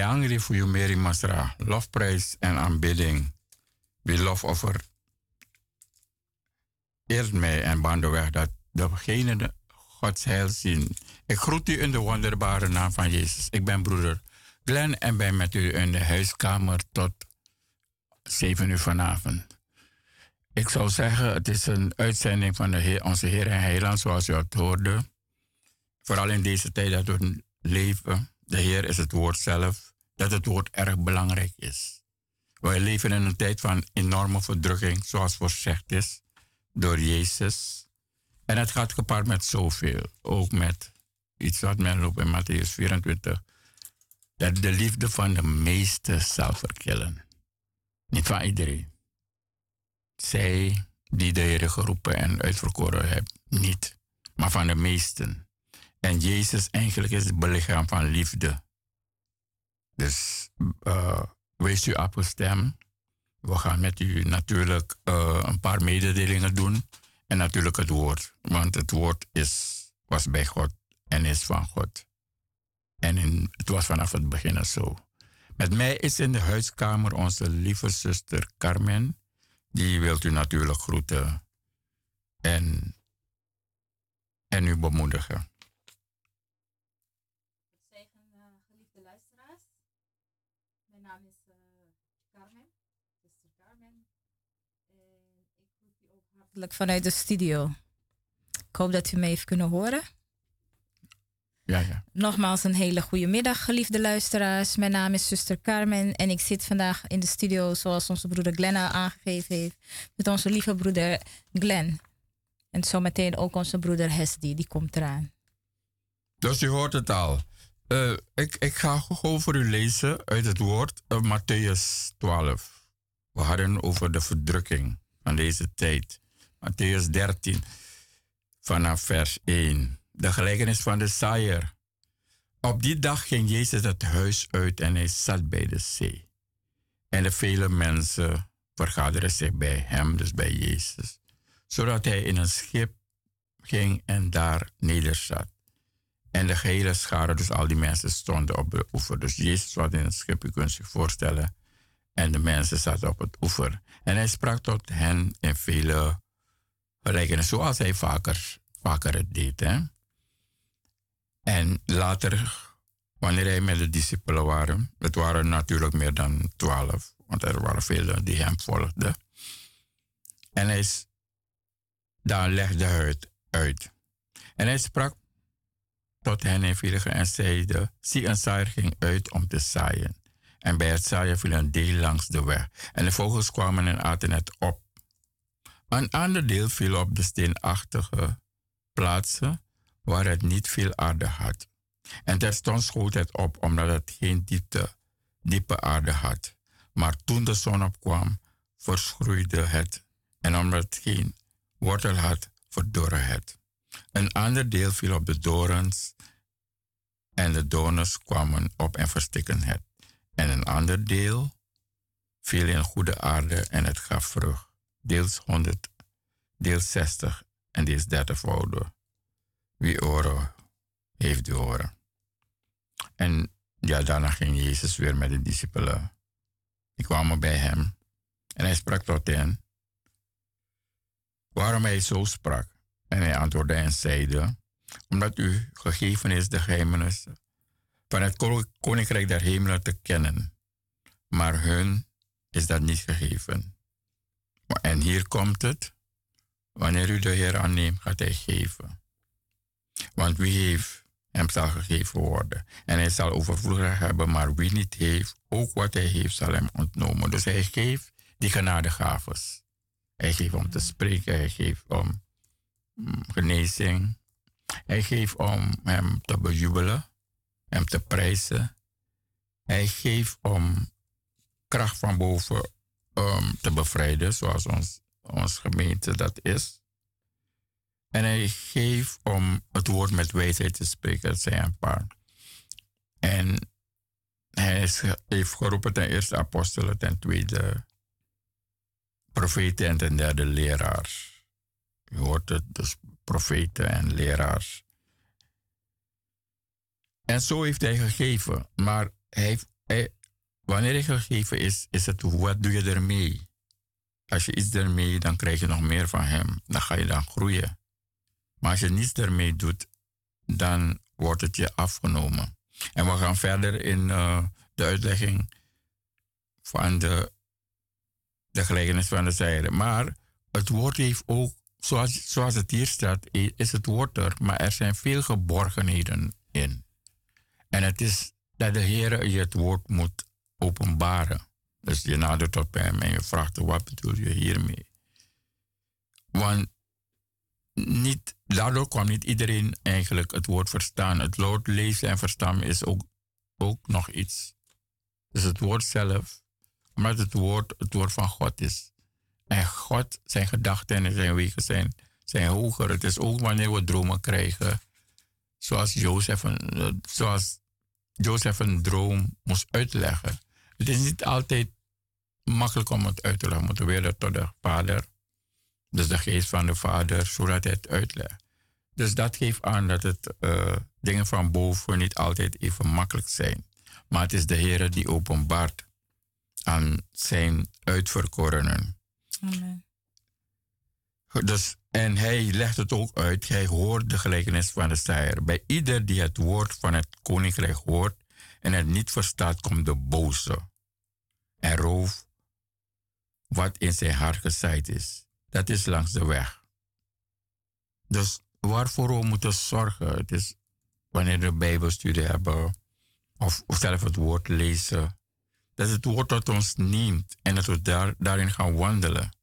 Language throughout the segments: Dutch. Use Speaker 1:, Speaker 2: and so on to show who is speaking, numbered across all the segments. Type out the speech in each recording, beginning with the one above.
Speaker 1: Miliangri voor je Mary Masra. Lofprijs en aanbidding. Wie lofoffer. Eerst mij en bandeweg dat degene de Gods heil zien. Ik groet u in de wonderbare naam van Jezus. Ik ben broeder Glenn en ben met u in de huiskamer tot 7 uur vanavond. Ik zou zeggen, het is een uitzending van de Heer, onze Heer en Heiland, zoals u het hoorde. Vooral in deze tijd dat we leven. De Heer is het woord zelf, dat het woord erg belangrijk is. Wij leven in een tijd van enorme verdrukking, zoals voorzegd is door Jezus. En het gaat gepaard met zoveel. Ook met iets wat men loopt in Matthäus 24. Dat de liefde van de meesten zal verkillen. Niet van iedereen. Zij die de Heer geroepen en uitverkoren hebben, niet. Maar van de meesten. En Jezus eigenlijk is het belichaam van liefde. Dus uh, wees u afgestemd. We gaan met u natuurlijk uh, een paar mededelingen doen. En natuurlijk het woord. Want het woord is, was bij God en is van God. En het was vanaf het begin zo. Met mij is in de huiskamer onze lieve zuster Carmen. Die wilt u natuurlijk groeten en, en u bemoedigen.
Speaker 2: Vanuit de studio. Ik hoop dat u me even kunnen horen.
Speaker 1: Ja, ja.
Speaker 2: Nogmaals een hele goede middag, geliefde luisteraars. Mijn naam is zuster Carmen en ik zit vandaag in de studio, zoals onze broeder Glenn al aangegeven heeft, met onze lieve broeder Glenn. En zometeen ook onze broeder Hesdy, die komt eraan.
Speaker 1: Dus u hoort het al. Uh, ik, ik ga gewoon voor u lezen uit het woord uh, Matthäus 12. We hadden over de verdrukking van deze tijd. Matthäus 13, vanaf vers 1. De gelijkenis van de saaier. Op die dag ging Jezus het huis uit en hij zat bij de zee. En de vele mensen vergaderden zich bij hem, dus bij Jezus, zodat hij in een schip ging en daar nederzat. En de gehele schare, dus al die mensen stonden op de oever. Dus Jezus was in het schip, u kunt zich voorstellen. En de mensen zaten op het oever. En hij sprak tot hen in vele berekenen, zoals hij vaker, vaker het deed. Hè? En later, wanneer hij met de discipelen waren, het waren natuurlijk meer dan twaalf, want er waren velen die hem volgden. En hij legde hij het uit. En hij sprak tot hen in Viligen en zeide, zie een zaaier ging uit om te zaaien. En bij het zaaien viel een deel langs de weg. En de vogels kwamen en aten het op. Een ander deel viel op de steenachtige plaatsen waar het niet veel aarde had. En terstond schoot het op omdat het geen diepte, diepe aarde had. Maar toen de zon opkwam, verschroeide het. En omdat het geen wortel had, verdorre het. Een ander deel viel op de dorens en de dorens kwamen op en verstikken het. En een ander deel viel in goede aarde en het gaf vrucht deels 100, deels 60 en deels 30 wouden. Wie oren heeft de oren. En ja, daarna ging Jezus weer met de discipelen. Die kwamen bij hem en hij sprak tot hen. Waarom hij zo sprak? En hij antwoordde en zeide, omdat u gegeven is de geheimenis van het koninkrijk der hemelen te kennen, maar hun is dat niet gegeven. En hier komt het. Wanneer u de Heer aanneemt, gaat hij geven. Want wie heeft, hem zal gegeven worden. En hij zal overvloedig hebben, maar wie niet heeft, ook wat hij heeft, zal hem ontnomen. Dus hij geeft die genadegaves. Hij geeft om te spreken, hij geeft om mm, genezing. Hij geeft om hem te bejubelen, hem te prijzen. Hij geeft om kracht van boven um, te bevrijden, zoals ons, ons gemeente dat is. En hij geeft om het woord met wijsheid te spreken, dat zijn een paar. En hij heeft geroepen ten eerste apostelen, ten tweede profeten en ten derde leraars. Je hoort het, dus profeten en leraars. En zo heeft hij gegeven. Maar hij, hij, wanneer hij gegeven is, is het wat doe je ermee? Als je iets ermee, dan krijg je nog meer van hem. Dan ga je dan groeien. Maar als je niets ermee doet, dan wordt het je afgenomen. En we gaan verder in uh, de uitlegging van de, de gelijkenis van de zijde. Maar het woord heeft ook, zoals, zoals het hier staat, is het woord er, maar er zijn veel geborgenheden in. En het is dat de Heer je het woord moet openbaren. Dus je nadert bij hem en je vraagt wat bedoel je hiermee? Want niet, daardoor kan niet iedereen eigenlijk het woord verstaan. Het woord lezen en verstaan is ook, ook nog iets. Dus het woord zelf, omdat het woord het woord van God is. En God, zijn gedachten en zijn wegen zijn, hoger. Het is ook wanneer we dromen krijgen. Zoals Jozef een, zoals Jozef een droom moest uitleggen. Het is niet altijd makkelijk om het uit te leggen. We moeten weer tot de vader. Dus de geest van de vader, zodat hij het uitlegt. Dus dat geeft aan dat het uh, dingen van boven niet altijd even makkelijk zijn. Maar het is de Heer die openbaart aan zijn uitverkorenen. Amen. Dus, en hij legt het ook uit. Hij hoort de gelijkenis van de saaier. Bij ieder die het woord van het koninkrijk hoort en het niet verstaat, komt de boze en roof wat in zijn hart gezaaid is. Dat is langs de weg. Dus waarvoor we moeten zorgen, het is wanneer we Bijbelstudie hebben of, zelf het woord lezen, dat het woord tot ons neemt en dat we daar, daarin gaan wandelen.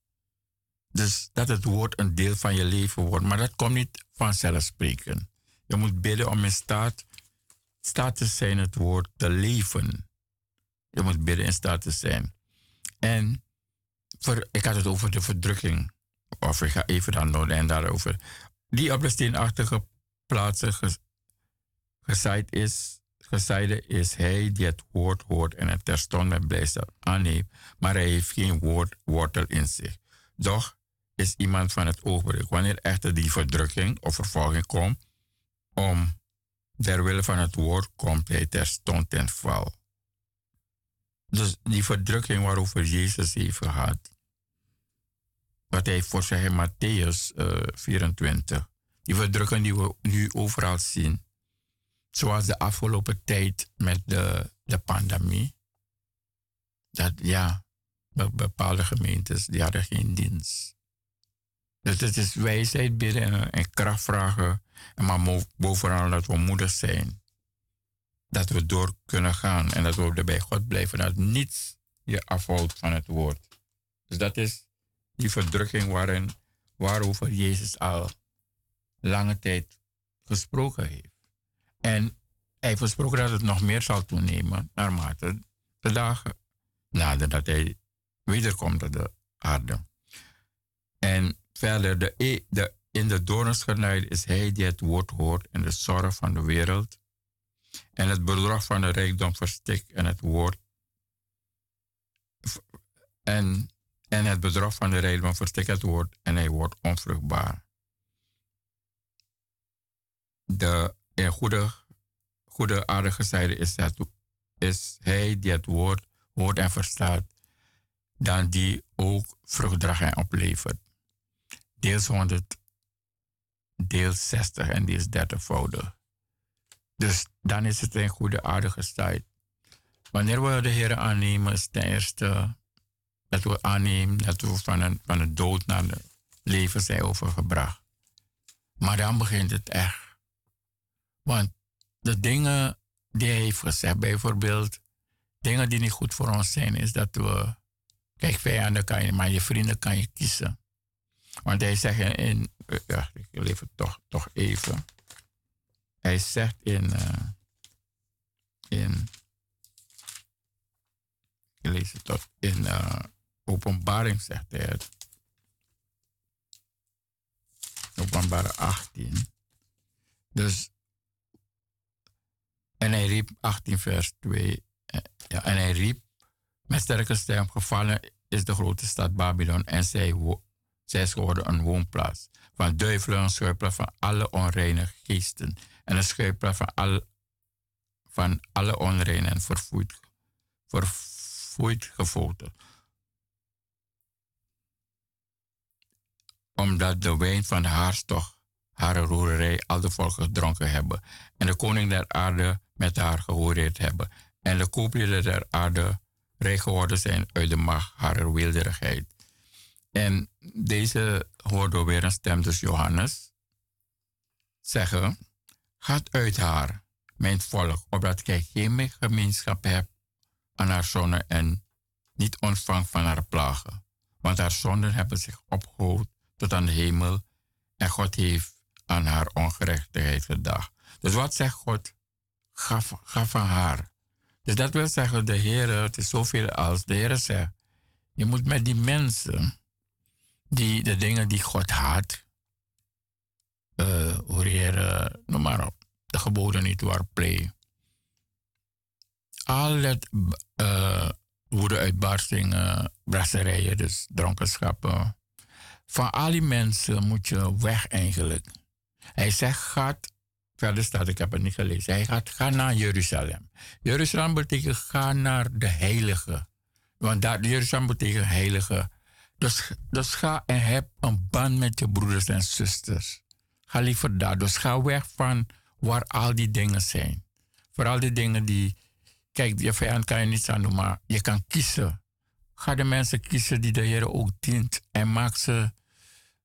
Speaker 1: Dus dat het woord een deel van je leven wordt. Maar dat komt niet vanzelfsprekend. Je moet bidden om in staat, staat te zijn het woord te leven. Je moet bidden in staat te zijn. En voor, ik had het over de verdrukking. Of ik ga even dan door en daarover. Die op de steenachtige plaatsen is, gezaaide is hij die het woord hoort en het terstond met blijdschap aanneemt, maar hij heeft geen woord, wortel in zich. Doch is iemand van het oogbereik. Wanneer echter die verdrukking of vervolging komt, om der wille van het woord, komt hij terstond ten val. Dus die verdrukking waarover Jezus heeft gehad, wat hij voor zich in Matthäus uh, 24, die verdrukking die we nu overal zien, zoals de afgelopen tijd met de, de pandemie, dat ja, bepaalde gemeentes die hadden geen dienst. Dus het is wijsheid bidden en, en kracht vragen. En maar bovenal dat we moedig zijn. Dat we door kunnen gaan en dat we bij God blijven. Dat niets je afhoudt van het woord. Dus dat is die verdrukking waarin, waarover Jezus al lange tijd gesproken heeft. En hij heeft gesproken dat het nog meer zal toenemen naarmate de dagen nadat hij wederkomt op de aarde. En Verder, de, e, in de doorns is hij die het woord hoort en de zorg van de wereld. En het bedrog van de rijkdom verstikt en het woord. En, en het bedrog van de rijkdom verstikt het woord en hij wordt onvruchtbaar. De in goede, goede aardige zijde is, het, is hij die het woord hoort en verstaat, dan die ook vrucht draagt en oplevert deels 100, deels 60 en deels 30voudig. Dus dan is het een goede aardige tijd. Wanneer we de Heer aannemen, is ten eerste dat we aannemen dat we van, een, van dood naar het leven zijn overgebracht. Maar dan begint het echt. Want de dingen die hij heeft gezegd, bijvoorbeeld, dingen die niet goed voor ons zijn, is dat we, kijk, vijanden kan je, maar je vrienden kan je kiezen. Want hij zegt in, ja, ik leef toch, toch even. Hij zegt in, uh, in ik lees het toch, in uh, openbaring zegt hij het. Openbaring 18. Dus, en hij riep 18 vers 2. Eh, ja, en hij riep met sterke stem, gevallen is de grote stad Babylon en zij zij is geworden een woonplaats van duivelen, een schuilplaats van alle onreine geesten en een schuilplaats van, al, van alle onrein en verfoeid, verfoeid gevoten. Omdat de wijn van de haarstocht haar roerij al de volken gedronken hebben. En de koning der aarde met haar gehoord hebben. En de kooplieden der aarde rijk geworden zijn uit de macht haar wilderigheid. En deze hoorde weer een stem, dus Johannes, zeggen: Gaat uit haar, mijn volk, opdat gij geen gemeenschap hebt aan haar zonden en niet ontvang van haar plagen. Want haar zonden hebben zich opgehoogd tot aan de hemel en God heeft aan haar ongerechtigheid gedacht. Dus wat zegt God? Gaf, gaf haar. Dus dat wil zeggen, de Heer, het is zoveel als de Heer zegt. Je moet met die mensen, die de dingen die God haat, uh, noem maar op, de geboden niet waar play. Al dat uh, woede-uitbarstingen, brasserijen, dus dronkenschappen. Van al die mensen moet je weg eigenlijk. Hij zegt, gaat, verder staat, ik heb het niet gelezen. Hij gaat, ga naar Jeruzalem. Jeruzalem betekent ga naar de heilige. Want dat, Jeruzalem betekent heilige. Dus, dus ga en heb een band met je broeders en zusters. Ga liever daar. Dus ga weg van waar al die dingen zijn. Vooral die dingen die. Kijk, je vijand kan je niet aan doen, maar je kan kiezen. Ga de mensen kiezen die de Heer ook dient. En maak ze.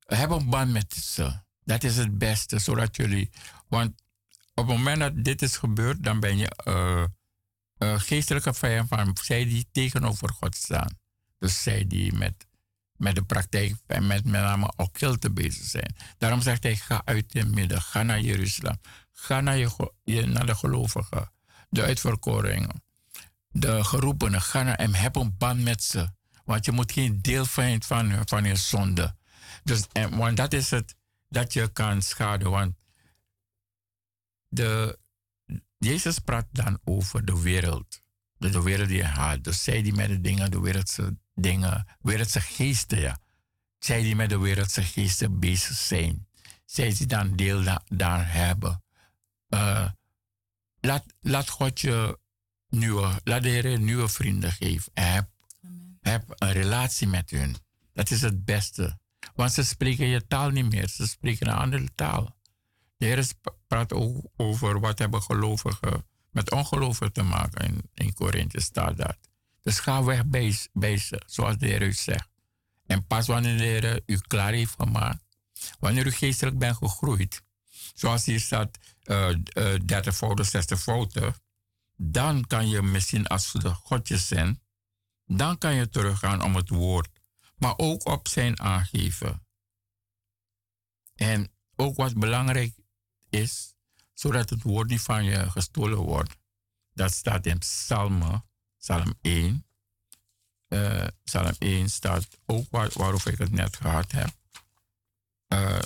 Speaker 1: Heb een band met ze. Dat is het beste, zodat jullie. Want op het moment dat dit is gebeurd, dan ben je uh, geestelijke vijand van zij die tegenover God staan. Dus zij die met, met de praktijk en met met name occulte bezig zijn. Daarom zegt hij: ga uit de midden, ga naar Jeruzalem, ga naar, je, naar de gelovigen, de uitverkorenen, de geroepenen, ga naar hem, heb een band met ze. Want je moet geen deel zijn van, van je zonde. Dus, want dat is het dat je kan schaden. Want de, Jezus praat dan over de wereld. De, wereld die je haalt. Dus zij die met de dingen, de wereldse dingen, wereldse geesten, ja. Zij die met de wereldse geesten bezig zijn. Zij die dan deel da, daar hebben. Uh, laat, laat God je nieuwe, laat de Heer nieuwe vrienden geven. Heb, heb een relatie met hun. Dat is het beste. Want ze spreken je taal niet meer, ze spreken een andere taal. De Heer praat ook over wat hebben gelovigen met ongelovigen te maken. In, in Korinthe staat dat. Dus ga weg bij, bij ze, zoals de Heer u zegt. En pas wanneer de Heer u klaar heeft gemaakt, wanneer u geestelijk bent gegroeid, zoals hier staat, uh, uh, 30 fouten, 60 fouten, dan kan je misschien als de godjes zijn, dan kan je teruggaan om het woord maar ook op zijn aangeven. En ook wat belangrijk is, zodat het woord niet van je gestolen wordt. Dat staat in Psalm, Psalm 1. Uh, Psalm 1 staat ook waar, waarover ik het net gehad heb. Uh,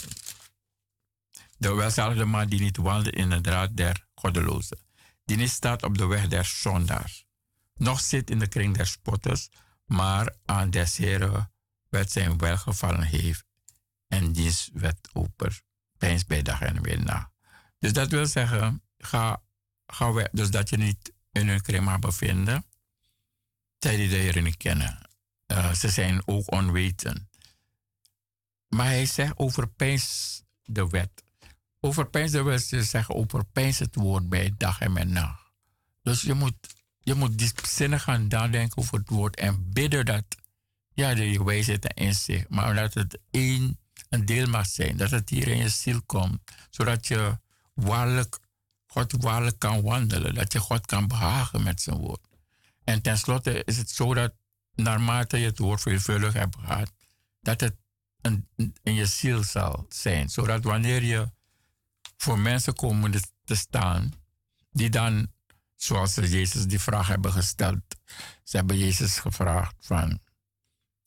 Speaker 1: de welzalige man die niet wandelt in de draad der goddelozen. Die niet staat op de weg der zondaars. Nog zit in de kring der spotters, maar aan des heren wet zijn welgevallen heeft en diens wet open pijns bij dag en weer na. Dus dat wil zeggen, ga, ga weg, dus dat je niet in een krema bevinden, zij die de Heer niet kennen. Uh, ze zijn ook onweten. Maar hij zegt overpijns de wet. Wet is zeggen overpijns het woord bij dag en bij nacht. Dus je moet, je moet diepzinnig gaan nadenken over het woord en bidden dat ja, de wijsheid en inzicht. Maar dat het één, een deel mag zijn. Dat het hier in je ziel komt. Zodat je waarlijk, God waarlijk kan wandelen. Dat je God kan behagen met zijn woord. En tenslotte is het zo dat naarmate je het woord veelvuldig hebt gehad, dat het een, in je ziel zal zijn. Zodat wanneer je voor mensen komen te staan, die dan, zoals ze Jezus die vraag hebben gesteld, ze hebben Jezus gevraagd van,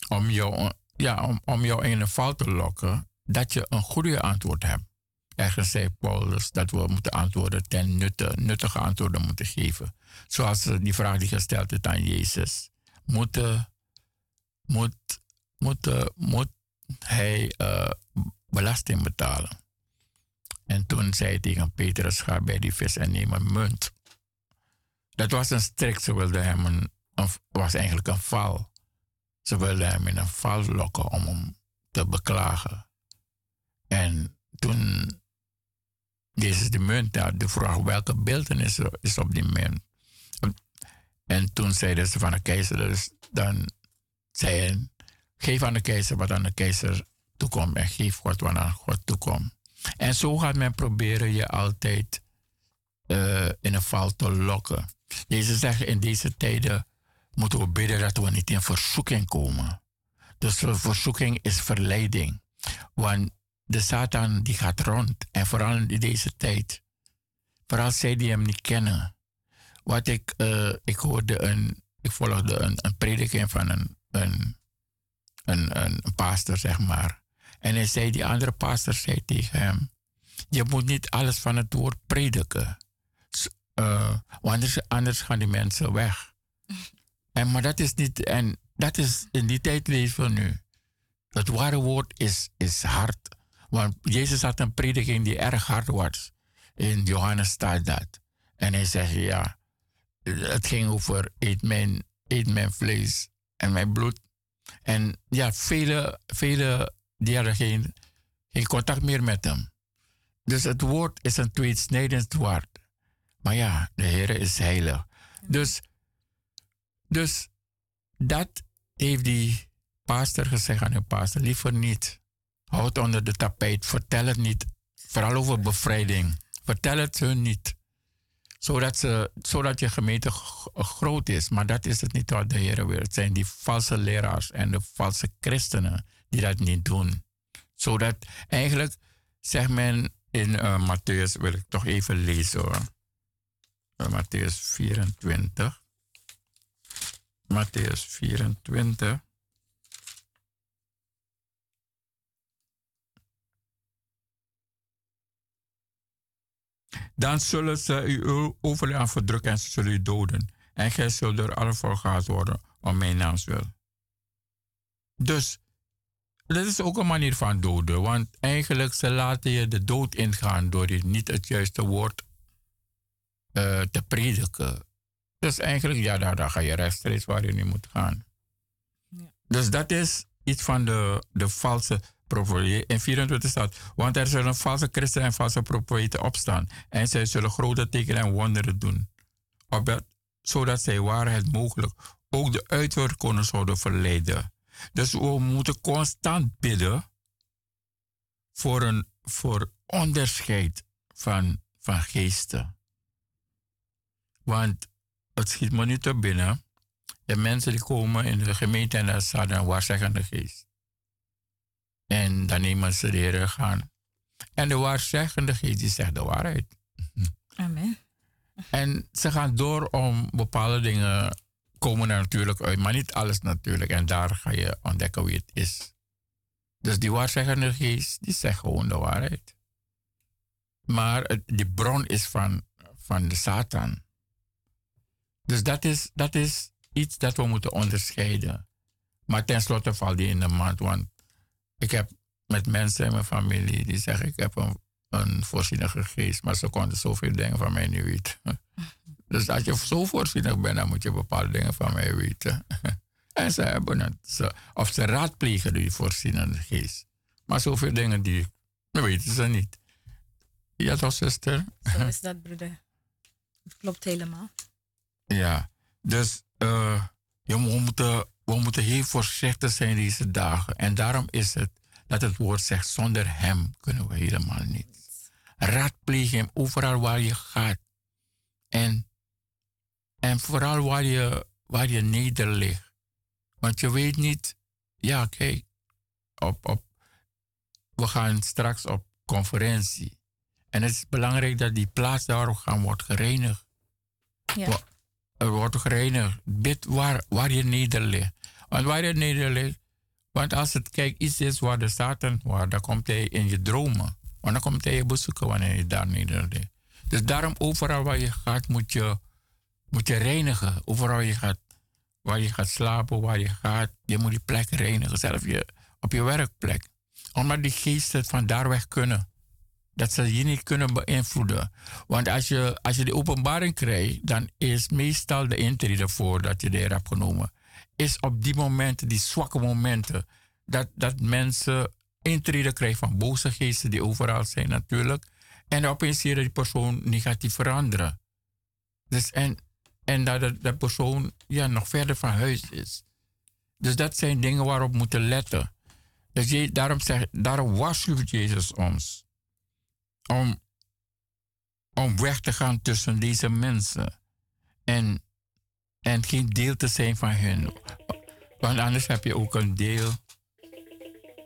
Speaker 1: om jou, ja, om, om jou in een val te lokken, dat je een goede antwoord hebt. Ergens zei Paulus dat we moeten antwoorden ten nutte, nuttige antwoorden moeten geven. Zoals die vraag die gesteld is aan Jezus. Moet, moet, moet, moet hij uh, belasting betalen? En toen zei hij tegen Petrus, ga bij die vis en neem een munt. dat was een strik. Ze wilden hem een, was eigenlijk een val. Ze wilden hem in een val lokken om hem te beklagen. En toen deze de munt de vraag welke beeldenis is op die munt. En toen zeiden ze van de keizer, dus dan zei geef aan de keizer wat aan de keizer toekomt en geef God wat aan God toekomt. En zo gaat men proberen je altijd uh, in een val te lokken. Deze zeggen in deze tijden moeten we bidden dat we niet in verzoeking komen. Dus verzoeking is verleiding. Want de Satan die gaat rond. En vooral in deze tijd. Vooral zij die hem niet kennen. Wat ik, uh, ik hoorde een, ik volgde een, een prediking van een, een, een, een, zeg maar. En hij zei, die andere pastor zei tegen hem, je moet niet alles van het woord prediken. Uh, want anders gaan die mensen weg. En, maar dat is niet, en dat is in die tijd leven we nu. Het ware woord is, is hard. Want Jezus had een prediking die erg hard was. In Johannes staat dat. En hij zegt, ja, het ging over eet mijn, eet mijn vlees en mijn bloed. En ja, vele, vele die hadden geen, geen contact meer met hem. Dus het woord is een tweesnijdend woord. Maar ja, de Heer is heilig. Dus, dus dat heeft die pastor gezegd aan de pastor, liever niet. Houd onder de tapijt, vertel het niet. Vooral over bevrijding. Vertel het hun niet. Zodat, ze, zodat je gemeente groot is. Maar dat is het niet wat de Heer wil. Het zijn die valse leraars en de valse christenen die dat niet doen. Zodat eigenlijk, zegt men in uh, Matthäus, wil ik toch even lezen hoor. Uh, Matthäus 24. Matthäus 24. Dan zullen ze u overal verdrukken en ze zullen u doden. En gij zult door alle volgaat worden om mijn naams wil. Dus, dat is ook een manier van doden. Want eigenlijk ze laten je de dood ingaan door je niet het juiste woord uh, te prediken. Dus eigenlijk, ja, daar, daar ga je rechtstreeks waar je niet moet gaan. Ja. Dus dat is iets van de, de valse profeten. In 24 staat, want er zullen valse christenen en valse profeten opstaan. En zij zullen grote tekenen en wonderen doen. Opdat, zodat zij waarheid mogelijk ook de uitwerkingen zouden verleiden. Dus we moeten constant bidden voor een voor onderscheid van, van geesten. Want het schiet me niet te binnen. De mensen die komen in de gemeente en daar staat een waarzeggende geest. En dan nemen ze de Heer gaan. En de waarzeggende geest die zegt de waarheid.
Speaker 2: Amen.
Speaker 1: En ze gaan door om bepaalde dingen komen er natuurlijk uit, maar niet alles natuurlijk. En daar ga je ontdekken wie het is. Dus die waarzeggende geest, die zegt gewoon de waarheid. Maar die bron is van, van de Satan. Dus dat is, dat is iets dat we moeten onderscheiden. Maar tenslotte valt die in de maand, want ik heb met mensen in mijn familie die zeggen: Ik heb een, een voorzienige geest, maar ze konden zoveel dingen van mij niet weten. Dus als je zo voorzienig bent, dan moet je bepaalde dingen van mij weten. en ze hebben het. of ze raadplegen die voorzienende geest. Maar zoveel dingen die weten ze niet. Ja, toch, zuster?
Speaker 2: Zo is dat, broeder. Het klopt helemaal.
Speaker 1: Ja, dus uh, we, moeten, we moeten heel voorzichtig zijn deze dagen. En daarom is het dat het woord zegt, zonder hem kunnen we helemaal niet. Raadpleeg hem overal waar je gaat. En, vooral waar je, waar je neder ligt. Want je weet niet, ja kijk, op, op, we gaan straks op conferentie. En het is belangrijk dat die plaats daarop gaan wordt gereinigd. Ja er wordt gereinigd. Bid waar, waar je neder ligt. Want waar je neder ligt, want als het kijk iets is waar de Satan waar, dan komt hij in je dromen. Want dan komt hij je bezoeken wanneer je daar neder ligt. Dus daarom overal waar je gaat moet je, moet je reinigen. Overal je gaat, waar je gaat slapen, waar je gaat, je moet die plek reinigen. Zelfs je, op je werkplek. Omdat die geesten van daar weg kunnen. Dat ze je niet kunnen beïnvloeden. Want als je, als je de openbaring krijgt, dan is meestal de intrede voor dat je de hebt genomen. Is op die momenten, die zwakke momenten, dat, dat mensen intrede krijgen van boze geesten die overal zijn natuurlijk. En opeens zie je die persoon negatief veranderen. Dus en, en dat de, persoon ja, nog verder van huis is. Dus dat zijn dingen waarop we moeten letten. Dus je, daarom, zeg, daarom waarschuwt Jezus ons. Om, om weg te gaan tussen deze mensen. En, en geen deel te zijn van hen. Want anders heb je ook een deel.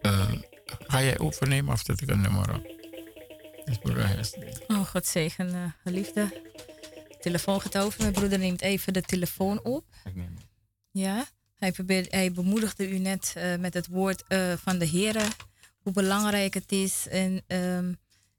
Speaker 1: Uh, ga jij overnemen of zet ik een nummer op?
Speaker 2: Oh, God zegen, uh, geliefde. Telefoon gaat over. Mijn broeder neemt even de telefoon op. Ik neem het. Ja. Hij, probeert, hij bemoedigde u net uh, met het woord uh, van de Heer. Hoe belangrijk het is. En um,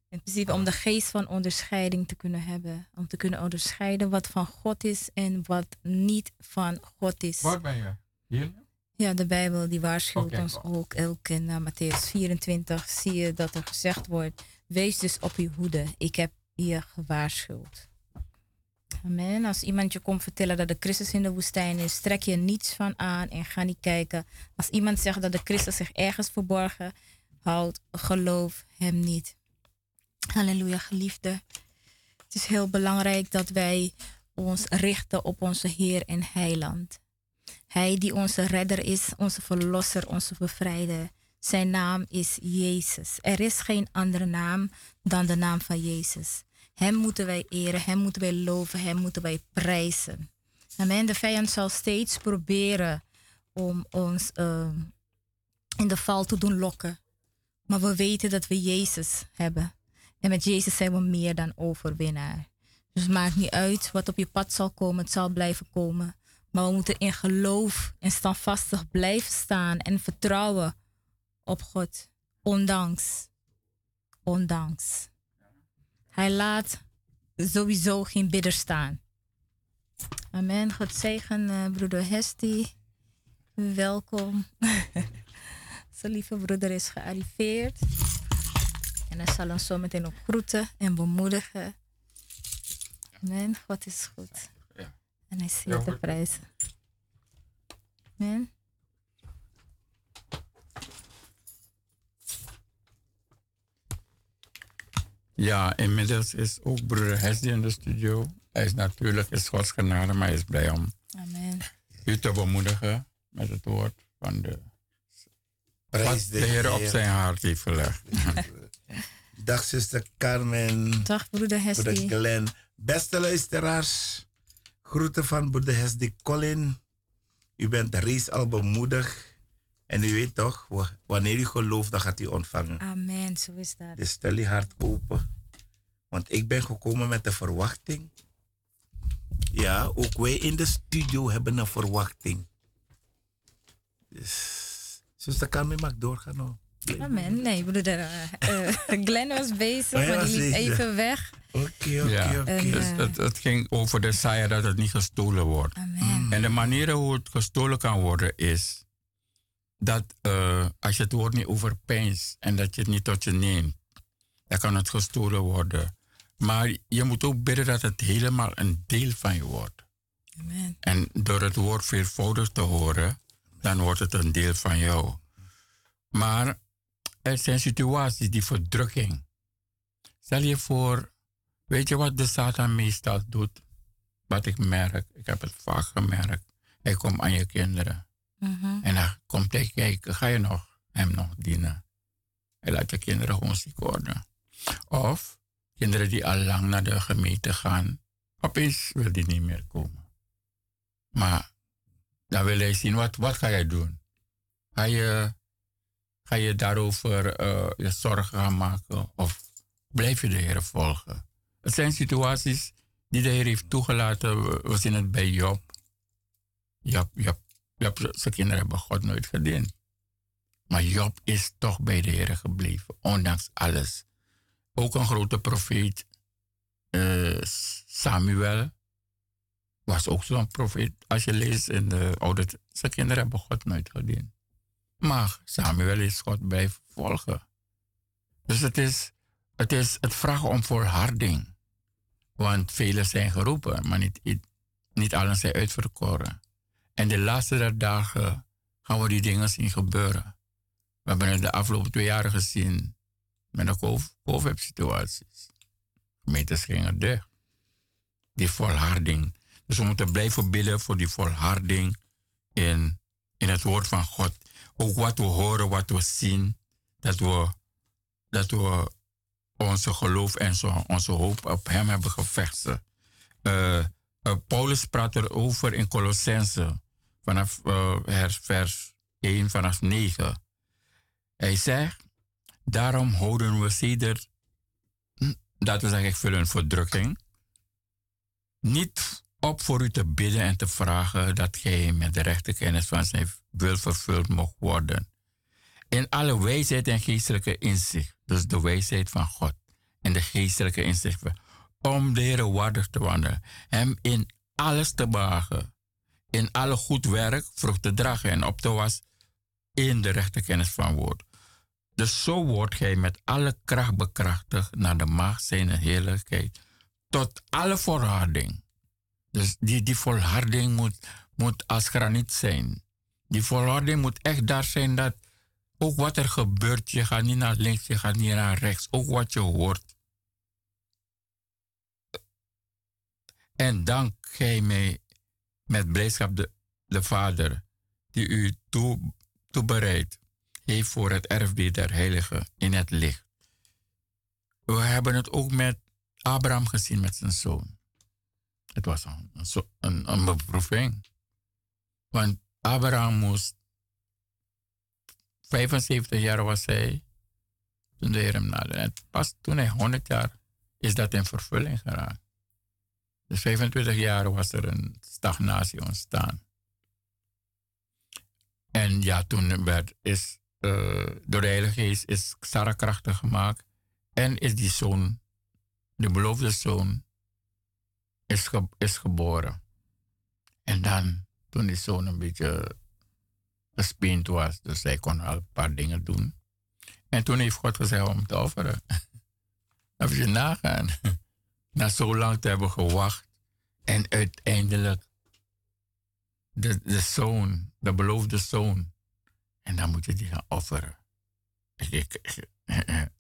Speaker 2: in principe om de geest van onderscheiding te kunnen hebben. Om te kunnen onderscheiden wat van God is en wat niet van God is.
Speaker 1: Waar ben je? Hier?
Speaker 2: Ja, de Bijbel die waarschuwt okay. ons ook. Elk in uh, Matthäus 24 zie je dat er gezegd wordt Wees dus op uw hoede. Ik heb je gewaarschuwd. Amen. Als iemand je komt vertellen dat de Christus in de woestijn is, trek je niets van aan en ga niet kijken. Als iemand zegt dat de Christus zich ergens verborgen houdt, geloof hem niet. Halleluja, geliefde. Het is heel belangrijk dat wij ons richten op onze Heer en Heiland. Hij die onze redder is, onze verlosser, onze bevrijder. Zijn naam is Jezus. Er is geen andere naam dan de naam van Jezus. Hem moeten wij eren, hem moeten wij loven, hem moeten wij prijzen. Amen. De vijand zal steeds proberen om ons uh, in de val te doen lokken. Maar we weten dat we Jezus hebben. En met Jezus zijn we meer dan overwinnaar. Dus maakt niet uit wat op je pad zal komen, het zal blijven komen. Maar we moeten in geloof en standvastig blijven staan en vertrouwen op God. Ondanks. Ondanks. Hij laat sowieso geen bidder staan. Amen. God zegen, uh, broeder Hesti. Welkom. Zijn lieve broeder is gearriveerd. En hij zal ons zo meteen ook groeten en bemoedigen. Amen. God is goed. En hij zeer te prijzen. Amen.
Speaker 1: Ja, inmiddels is ook broeder Hesdy in de studio. Hij is natuurlijk is Gods genade, maar hij is blij om
Speaker 2: Amen.
Speaker 1: u te bemoedigen met het woord van de, wat de Heer op zijn hart heeft gelegd.
Speaker 3: Dag zuster Carmen.
Speaker 2: Dag broeder Hesdy.
Speaker 3: Broeder Glenn. Beste luisteraars, groeten van broeder Hesdy Colin. U bent reeds al bemoedigd. En u weet toch, wanneer u gelooft, dan gaat u ontvangen.
Speaker 2: Amen, zo is dat.
Speaker 3: Dus stel je hart open. Want ik ben gekomen met de verwachting. Ja, ook wij in de studio hebben een verwachting. Dus, zuster Carmen mag doorgaan. Nou.
Speaker 2: Amen. Nee, broeder, uh, Glenn was bezig, oh maar die liep even weg.
Speaker 3: Oké, oké, oké.
Speaker 1: Dus het, het, ging over de saaier dat het niet gestolen wordt.
Speaker 2: Amen.
Speaker 1: En de manier hoe het gestolen kan worden is dat uh, als je het woord niet overpijnst en dat je het niet tot je neemt, dan kan het gestolen worden. Maar je moet ook bidden dat het helemaal een deel van je wordt.
Speaker 2: Amen.
Speaker 1: En door het woord veelvoudig te horen, dan wordt het een deel van jou. Maar er zijn situaties die verdrukking. Stel je voor, weet je wat de Satan meestal doet? Wat ik merk, ik heb het vaak gemerkt. Hij komt aan je kinderen.
Speaker 2: Mhm.
Speaker 1: En dan komt hij kijken, ga je nog hem nog dienen? Hij laat je kinderen gewoon ziek worden. Of kinderen die al lang naar de gemeente gaan, opeens wil die niet meer komen. Maar dan wil hij zien, wat, wat ga jij doen? Ga je, ga je daarover uh, je zorgen gaan maken of blijf je de Heer volgen? Het zijn situaties die de Heer heeft toegelaten. We zien het bij. Job, Job zijn kinderen hebben God nooit gediend. Maar Job is toch bij de Heer gebleven, ondanks alles. Ook een grote profeet, uh, Samuel, was ook zo'n profeet. Als je leest in de Oude zijn kinderen hebben God nooit gediend. Maar Samuel is God bij volgen. Dus het is, het is het vragen om volharding. Want velen zijn geroepen, maar niet, niet allen zijn uitverkoren. En de laatste dagen gaan we die dingen zien gebeuren. We hebben het de afgelopen twee jaren gezien met de COVID-situaties. Gemeentes gingen dicht. Die volharding. Dus we moeten blijven bidden voor die volharding in, in het woord van God. Ook wat we horen, wat we zien, dat we, dat we onze geloof en onze hoop op Hem hebben gevestigd. Uh, Paulus praat erover in Colossense vanaf uh, vers 1, vanaf 9. Hij zegt, daarom houden we zeder, hm, dat we zeggen, ik vul een verdrukking, niet op voor u te bidden en te vragen dat gij met de rechte kennis van zijn wil vervuld mocht worden. In alle wijsheid en geestelijke inzicht, dus de wijsheid van God en de geestelijke inzicht, om de Heer waardig te wandelen, hem in alles te behagen, in alle goed werk vrucht te dragen en op te was in de rechte kennis van woord. Dus zo wordt gij met alle kracht bekrachtigd naar de macht zijn heerlijkheid, tot alle volharding. Dus die, die volharding moet, moet als graniet zijn. Die volharding moet echt daar zijn dat ook wat er gebeurt, je gaat niet naar links, je gaat niet naar rechts. Ook wat je hoort. En dank gij mij met blijdschap de, de Vader, die u toe, toebereidt, heeft voor het erfdeel der heiligen in het licht. We hebben het ook met Abraham gezien met zijn zoon. Het was een, een, een beproeving. Want Abraham moest 75 jaar was hij toen de Heer hem naderde. Pas toen hij 100 jaar is dat in vervulling geraakt. Dus 25 jaar was er een stagnatie ontstaan. En ja, toen werd, is uh, door de Heilige Geest is Sarah krachtig gemaakt. En is die zoon, de beloofde zoon, is, is geboren. En dan, toen die zoon een beetje gespind was, dus hij kon al een paar dingen doen. En toen heeft God gezegd om te offeren. Dan je nagaan. Na zo lang te hebben gewacht. En uiteindelijk de, de zoon, de beloofde zoon. En dan moet je die gaan offeren.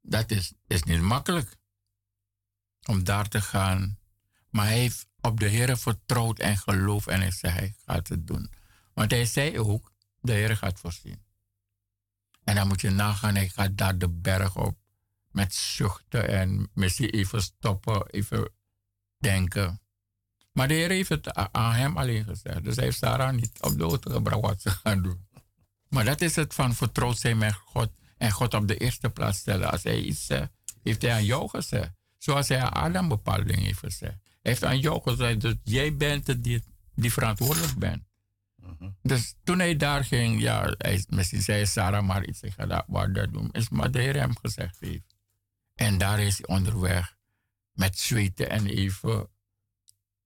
Speaker 1: Dat is, is niet makkelijk. Om daar te gaan. Maar hij heeft op de Heer vertrouwd en geloofd. En hij zei, hij gaat het doen. Want hij zei ook, de Heer gaat voorzien. En dan moet je nagaan, hij gaat daar de berg op met zuchten en misschien even stoppen, even denken. Maar de Heer heeft het aan hem alleen gezegd. Dus hij heeft Sarah niet op de auto gebracht wat ze gaan doen. Maar dat is het van vertrouwd zijn met God en God op de eerste plaats stellen. Als hij iets zegt, heeft hij aan jou gezegd. Zoals hij aan Adam bepaalde dingen heeft gezegd. Hij heeft aan jou gezegd dat jij bent het die, die verantwoordelijk bent. Mhm. Dus toen hij daar ging, ja, hij, misschien zei Sarah maar iets, ik ga dat, wat dat doen. Is maar de Heer hem gezegd heeft. En daar is hij onderweg met zweten en even,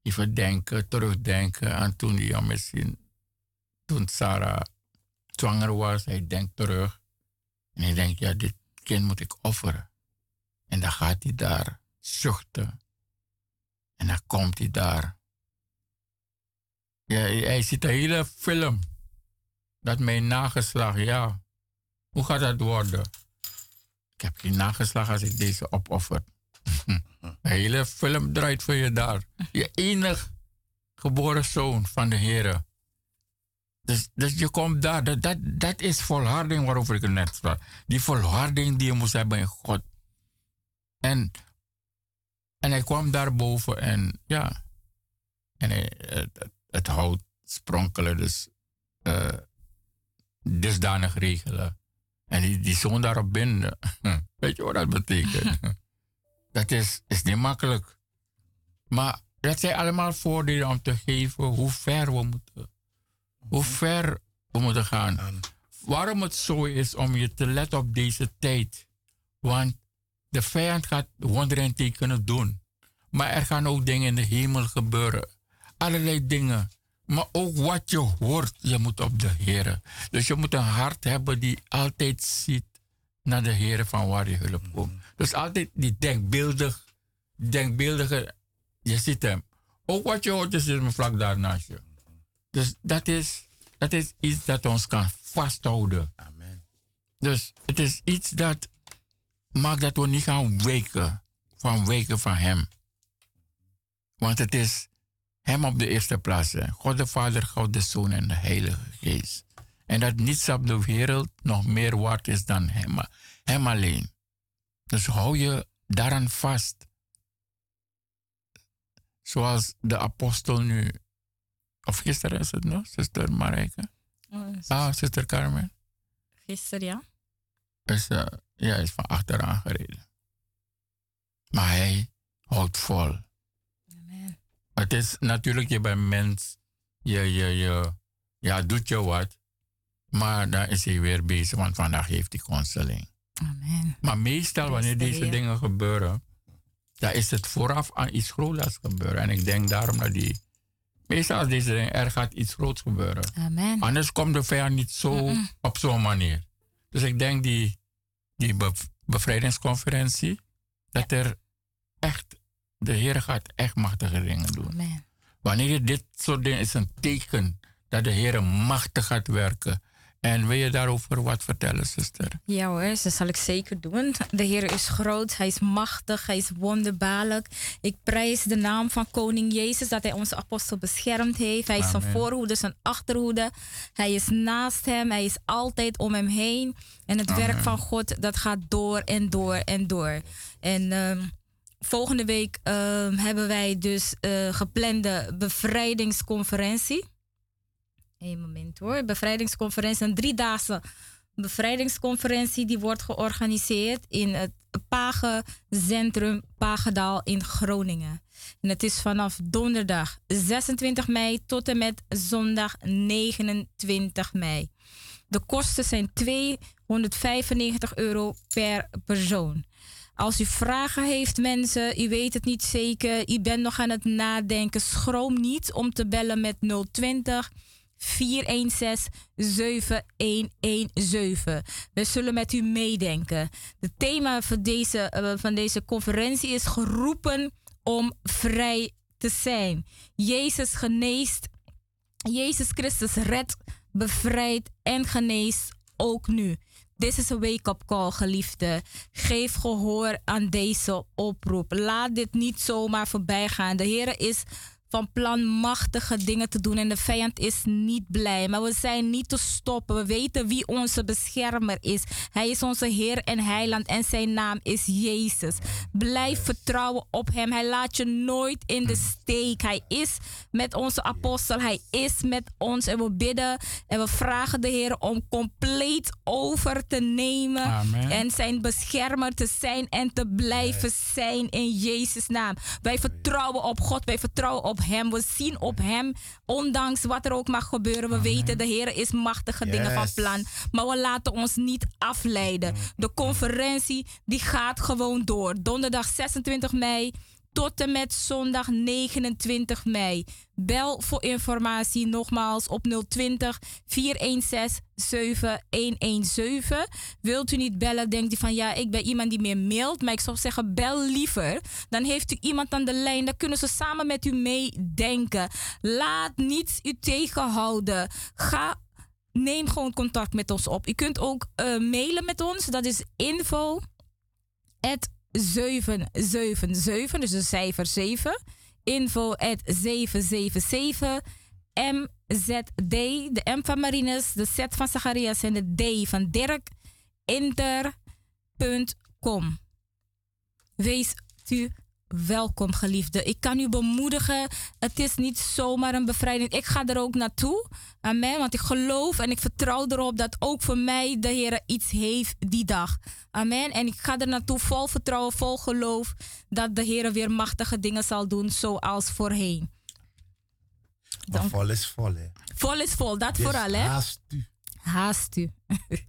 Speaker 1: even denken, terugdenken aan toen hij misschien, toen Sarah zwanger was, hij denkt terug. En hij denkt, ja, dit kind moet ik offeren. En dan gaat hij daar zuchten. En dan komt hij daar. Ja, hij ziet de hele film. Dat mijn nageslag, ja. Hoe gaat dat worden? Ik heb geen nageslag als ik deze opoffer. de hele film draait voor je daar. Je enig geboren zoon van de Heer. Dus, dus je komt daar. Dat, dat, dat is volharding waarover ik net sprak. Die volharding die je moest hebben in God. En, en hij kwam daarboven en ja. En hij, het, het hout spronkelen, dus uh, dusdanig regelen. En die, die zoon daarop binden. Weet je wat dat betekent? dat is, is niet makkelijk. Maar dat zijn allemaal voordelen om te geven hoe ver we moeten hoe ver we moeten gaan. Waarom het zo is om je te letten op deze tijd. Want de vijand gaat wonderen en tekenen doen. Maar er gaan ook dingen in de hemel gebeuren. Allerlei dingen. Maar ook wat je hoort, je moet op de Heer. Dus je moet een hart hebben die altijd ziet naar de Heer van waar je hulp komt. Mm. Dus altijd die denkbeeldig, denkbeeldige, je ziet hem. Ook wat je hoort, is me vlak daarnaast je. Dus dat is, dat is iets dat ons kan vasthouden.
Speaker 3: Amen.
Speaker 1: Dus het is iets dat maakt dat we niet gaan weken van weken van hem. Want het is hem op de eerste plaats. God de Vader, God de Zoon en de Heilige Geest. En dat niets op de wereld nog meer waard is dan hem, hem alleen. Dus hou je daaraan vast. Zoals de apostel nu, of gisteren is het nog, zuster Marijke? Oh, ah, zuster Carmen?
Speaker 2: Gisteren, ja.
Speaker 1: Is, uh, ja, is van achteraan gereden. Maar hij houdt vol. Het is natuurlijk, je bent mens, je, je, je ja, doet je wat. Maar dan is hij weer bezig, want vandaag heeft hij constelling.
Speaker 2: Amen.
Speaker 1: Maar meestal wanneer deze dingen gebeuren, dan is het vooraf aan iets groots gebeuren. En ik denk daarom dat die. Meestal als deze dingen, er gaat iets groots gebeuren.
Speaker 2: Amen.
Speaker 1: Anders komt de vijand niet zo op zo'n manier. Dus ik denk die, die bevrijdingsconferentie, dat er echt, de Heer gaat echt machtige dingen doen.
Speaker 2: Amen.
Speaker 1: Wanneer dit soort dingen is een teken dat de Heer machtig gaat werken. En wil je daarover wat vertellen, zuster?
Speaker 2: Ja hoor, dat zal ik zeker doen. De Heer is groot, Hij is machtig, Hij is wonderbaarlijk. Ik prijs de naam van Koning Jezus dat Hij onze apostel beschermd heeft. Hij is zijn voorhoede, zijn achterhoede. Hij is naast Hem, Hij is altijd om Hem heen. En het werk van God, dat gaat door en door en door. En... Ehm, volgende week ehm, hebben wij dus uh, geplande bevrijdingsconferentie. Eén moment hoor. Bevrijdingsconferentie, een driedaagse bevrijdingsconferentie die wordt georganiseerd in het Pagencentrum Pagedal in Groningen. En het is vanaf donderdag 26 mei tot en met zondag 29 mei. De kosten zijn 295 euro per persoon. Als u vragen heeft, mensen, u weet het niet zeker, u bent nog aan het nadenken, schroom niet om te bellen met 020 416 7117. We zullen met u meedenken. Het thema van deze, uh, van deze conferentie is geroepen om vrij te zijn. Jezus geneest. Jezus Christus redt, bevrijdt en geneest ook nu. Dit is een wake-up call, geliefde. Geef gehoor aan deze oproep. Laat dit niet zomaar voorbij gaan. De Heer is van plan machtige dingen te doen en de vijand is niet blij. Maar we zijn niet te stoppen. We weten wie onze beschermer is. Hij is onze Heer en Heiland en zijn naam is Jezus. Blijf vertrouwen op Hem. Hij laat je nooit in de steek. Hij is met onze apostel. Hij is met ons en we bidden en we vragen de Heer om compleet over te nemen
Speaker 1: Amen.
Speaker 2: en zijn beschermer te zijn en te blijven zijn in Jezus' naam. Wij vertrouwen op God. Wij vertrouwen op hem. We zien op Hem. Ondanks wat er ook mag gebeuren. We weten, de Heer is machtige dingen van plan. Maar we laten ons niet afleiden. De conferentie die gaat gewoon door. Donderdag 26 mei tot en met zondag 29 mei. Bel voor informatie nogmaals op 020 416 7117. Wilt u niet bellen, denkt u van ja, ik ben iemand die meer mailt. Maar ik zou zeggen, bel liever. Dan heeft u iemand aan de lijn. Dan kunnen ze samen met u meedenken. Laat niets u tegenhouden. Ga neem gewoon contact met ons op. U kunt ook uh, mailen met ons. Dat is info 777, dus de cijfer 7. Info at 777 MZD, de M van Marines, de Z van Zacharias en de D van Dirk, inter.com. Wees u welkom, geliefde. Ik kan u bemoedigen. Het is niet zomaar een bevrijding. Ik ga er ook naartoe. Amen. Want ik geloof en ik vertrouw erop dat ook voor mij de Heer iets heeft die dag. Amen. En ik ga er naartoe vol vertrouwen, vol geloof dat de Heer weer machtige dingen zal doen zoals voorheen.
Speaker 3: Vol is vol, hè?
Speaker 2: Vol is vol, dat dus vooral, hè?
Speaker 3: Haast u.
Speaker 2: Haast u.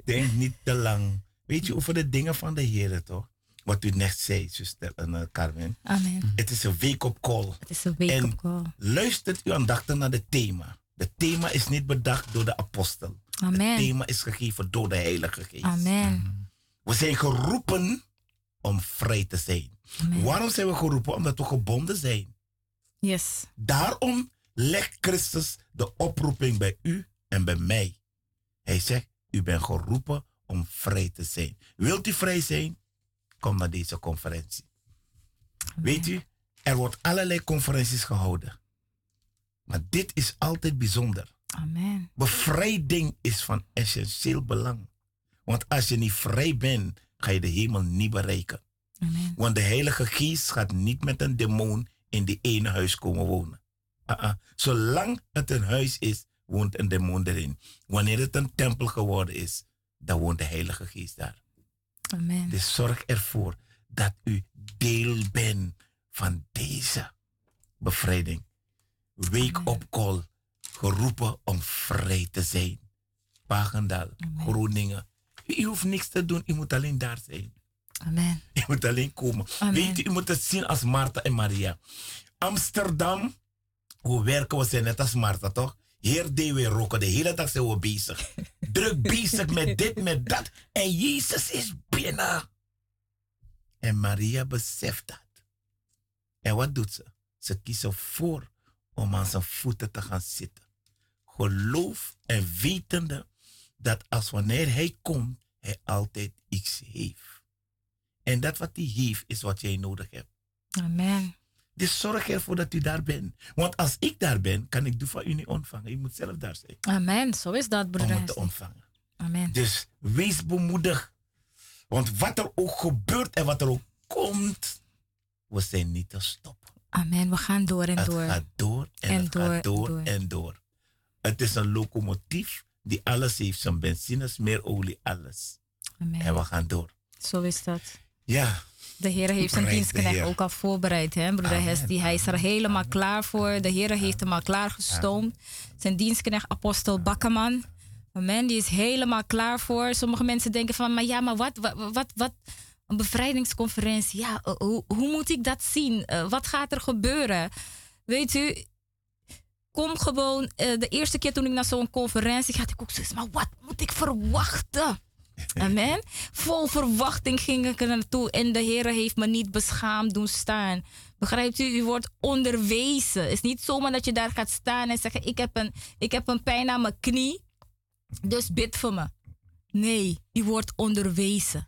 Speaker 3: Denk niet te lang. Weet je over de dingen van de Heer, toch? Wat u net zei, zuster uh, Carmen.
Speaker 2: Amen.
Speaker 3: Het is een wake-up call.
Speaker 2: Het is een wake-up call.
Speaker 3: Luistert u aandachtig naar het thema. Het thema is niet bedacht door de apostel.
Speaker 2: Amen.
Speaker 3: Het thema is gegeven door de Heilige Geest.
Speaker 2: Amen.
Speaker 3: We zijn geroepen om vrij te zijn. Waarom zijn we geroepen? Omdat we gebonden zijn.
Speaker 2: Yes.
Speaker 3: Daarom legt Christus de oproeping bij u en bij mij. Hij zegt, u bent geroepen om vrij te zijn. Wilt u vrij zijn? Kom naar deze conferentie. Weet u, er wordt allerlei conferenties gehouden. Maar dit is altijd bijzonder.
Speaker 2: Amen.
Speaker 3: Bevrijding is van essentieel belang. Want als je niet vrij bent, ga je de hemel niet bereiken.
Speaker 2: Amen.
Speaker 3: Want de Heilige Geest gaat niet met een demon in die ene huis komen wonen. Uh -uh. Zolang het een huis is, woont een demon erin. Wanneer het een tempel geworden is, dan woont de Heilige Geest daar.
Speaker 2: Amen.
Speaker 3: Dus zorg ervoor dat u deel bent van deze bevrijding. Wake up call, geroepen om vrij te zijn. Pagendal, Groningen. U hoeft niks te doen, u moet alleen daar zijn.
Speaker 2: Amen.
Speaker 3: Je moet alleen komen.
Speaker 2: Amen.
Speaker 3: Weet u, u moet het zien als Martha en Maria. Amsterdam, hoe werken we zijn net als Martha, toch? Heer deed we roken, de hele dag zijn we bezig. Druk bezig met dit, met dat. En Jezus is binnen. En Maria beseft dat. En wat doet ze? Ze kiest ervoor om aan zijn voeten te gaan zitten. Geloof en wetende dat als wanneer hij komt, hij altijd iets heeft. En dat wat hij heeft, is wat jij nodig hebt.
Speaker 2: Amen.
Speaker 3: Dus zorg ervoor dat u daar bent. Want als ik daar ben, kan ik doe van u niet ontvangen. Je moet zelf daar zijn.
Speaker 2: Amen. Zo is dat,
Speaker 3: Om
Speaker 2: broeder.
Speaker 3: het te ontvangen.
Speaker 2: Amen.
Speaker 3: Dus wees bemoedig. Want wat er ook gebeurt en wat er ook komt, we zijn niet te stoppen.
Speaker 2: Amen. We gaan door en
Speaker 3: Het
Speaker 2: door.
Speaker 3: gaat door en,
Speaker 2: En
Speaker 3: het
Speaker 2: door,
Speaker 3: gaat door,
Speaker 2: door.
Speaker 3: en door. Het is een locomotief die alles heeft. Zijn benzine, smeerolie, alles.
Speaker 2: Amen.
Speaker 3: En we gaan door.
Speaker 2: Zo is dat.
Speaker 3: Ja,
Speaker 2: De Heer heeft zijn dienstknecht ook al voorbereid, hè, broeder. Hesdy. Hij is er helemaal klaar voor. De Heer heeft hem al klaargestoomd. Zijn dienstknecht, apostel Bakkerman. Amen, die is helemaal klaar voor. Sommige mensen denken van, maar ja, maar wat, wat, wat, wat een bevrijdingsconferentie. Ja, eh, hoe, hoe moet ik dat zien? Eh, wat gaat er gebeuren? Weet u, kom gewoon. eh, de eerste keer toen ik naar zo'n conferentie had ik ook zoiets, maar wat moet ik verwachten? Amen. Vol verwachting ging ik er naartoe en de Heer heeft me niet beschaamd doen staan. Begrijpt u? U wordt onderwezen. Het is niet zomaar dat je daar gaat staan en zeggen: Ik heb een, ik heb een pijn aan mijn knie, dus bid voor me. Nee, u wordt onderwezen.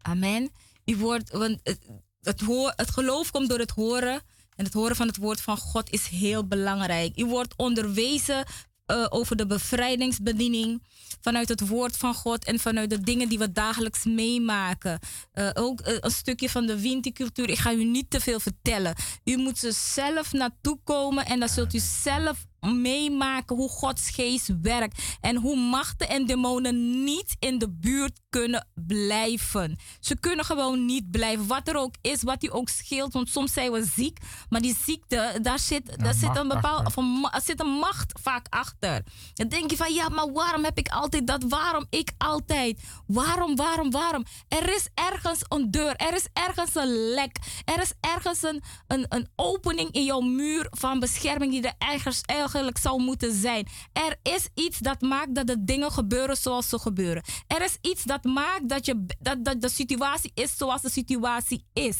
Speaker 2: Amen. U wordt, want het, het, hoor, het geloof komt door het horen. En het horen van het woord van God is heel belangrijk. U wordt onderwezen eh, over de bevrijdingsbediening vanuit het woord van God en vanuit de dingen die we dagelijks meemaken. Eh, ook eh, een stukje van de wintercultuur. Ik ga u niet te veel vertellen. U moet er zelf naartoe komen en dan zult u zelf meemaken hoe Gods geest werkt en hoe machten en demonen niet in de buurt kunnen blijven. Ze kunnen gewoon niet blijven. Wat er ook is, wat u ook scheelt. Want soms zijn we ziek, maar die ziekte, daar zit, daar zit een bepaalde of een, ma- er zit een macht vaak achter. Dan denk je van ja, maar waarom heb ik altijd dat? Waarom ik altijd? Waarom, waarom, waarom? Er is ergens een deur, er is ergens een lek, er is ergens een, een, een opening in jouw muur van bescherming die er ergens eigenlijk zou moeten zijn. Er is iets dat maakt dat de dingen gebeuren zoals ze gebeuren. Er is iets dat maakt dat, je, dat, dat de situatie is zoals de situatie is.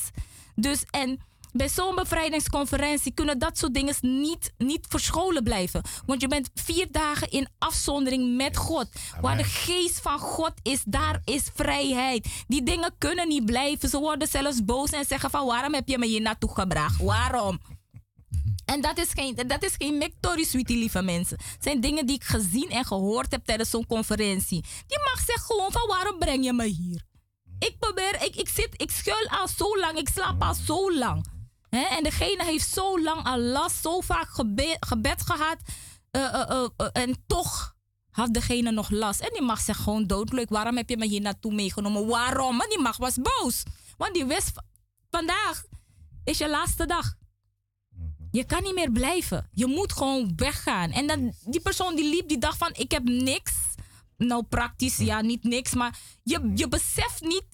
Speaker 2: Dus en bij zo'n bevrijdingsconferentie kunnen dat soort dingen niet, niet verscholen blijven. Want je bent vier dagen in afzondering met God. Waar de geest van God is, daar is vrijheid. Die dingen kunnen niet blijven. Ze worden zelfs boos en zeggen van waarom heb je me hier naartoe gebracht? Waarom? En dat is geen, dat is geen sweetie, lieve mensen. Het zijn dingen die ik gezien en gehoord heb tijdens zo'n conferentie. Die mag zeggen gewoon van waarom breng je me hier? Ik probeer, ik, ik zit, ik schuil al zo lang, ik slaap al zo lang. En degene heeft zo lang al last, zo vaak gebed, gehad. eh, eh, eh, en toch had degene nog last. En die mag zeggen gewoon doodleuk. Waarom heb je me hier naartoe meegenomen? Waarom? En die mag was boos. Want die wist, vandaag is je laatste dag. Je kan niet meer blijven. Je moet gewoon weggaan. En dan, die persoon die liep, die dacht van ik heb niks. Nou, praktisch, ja, niet niks. Maar je, je beseft niet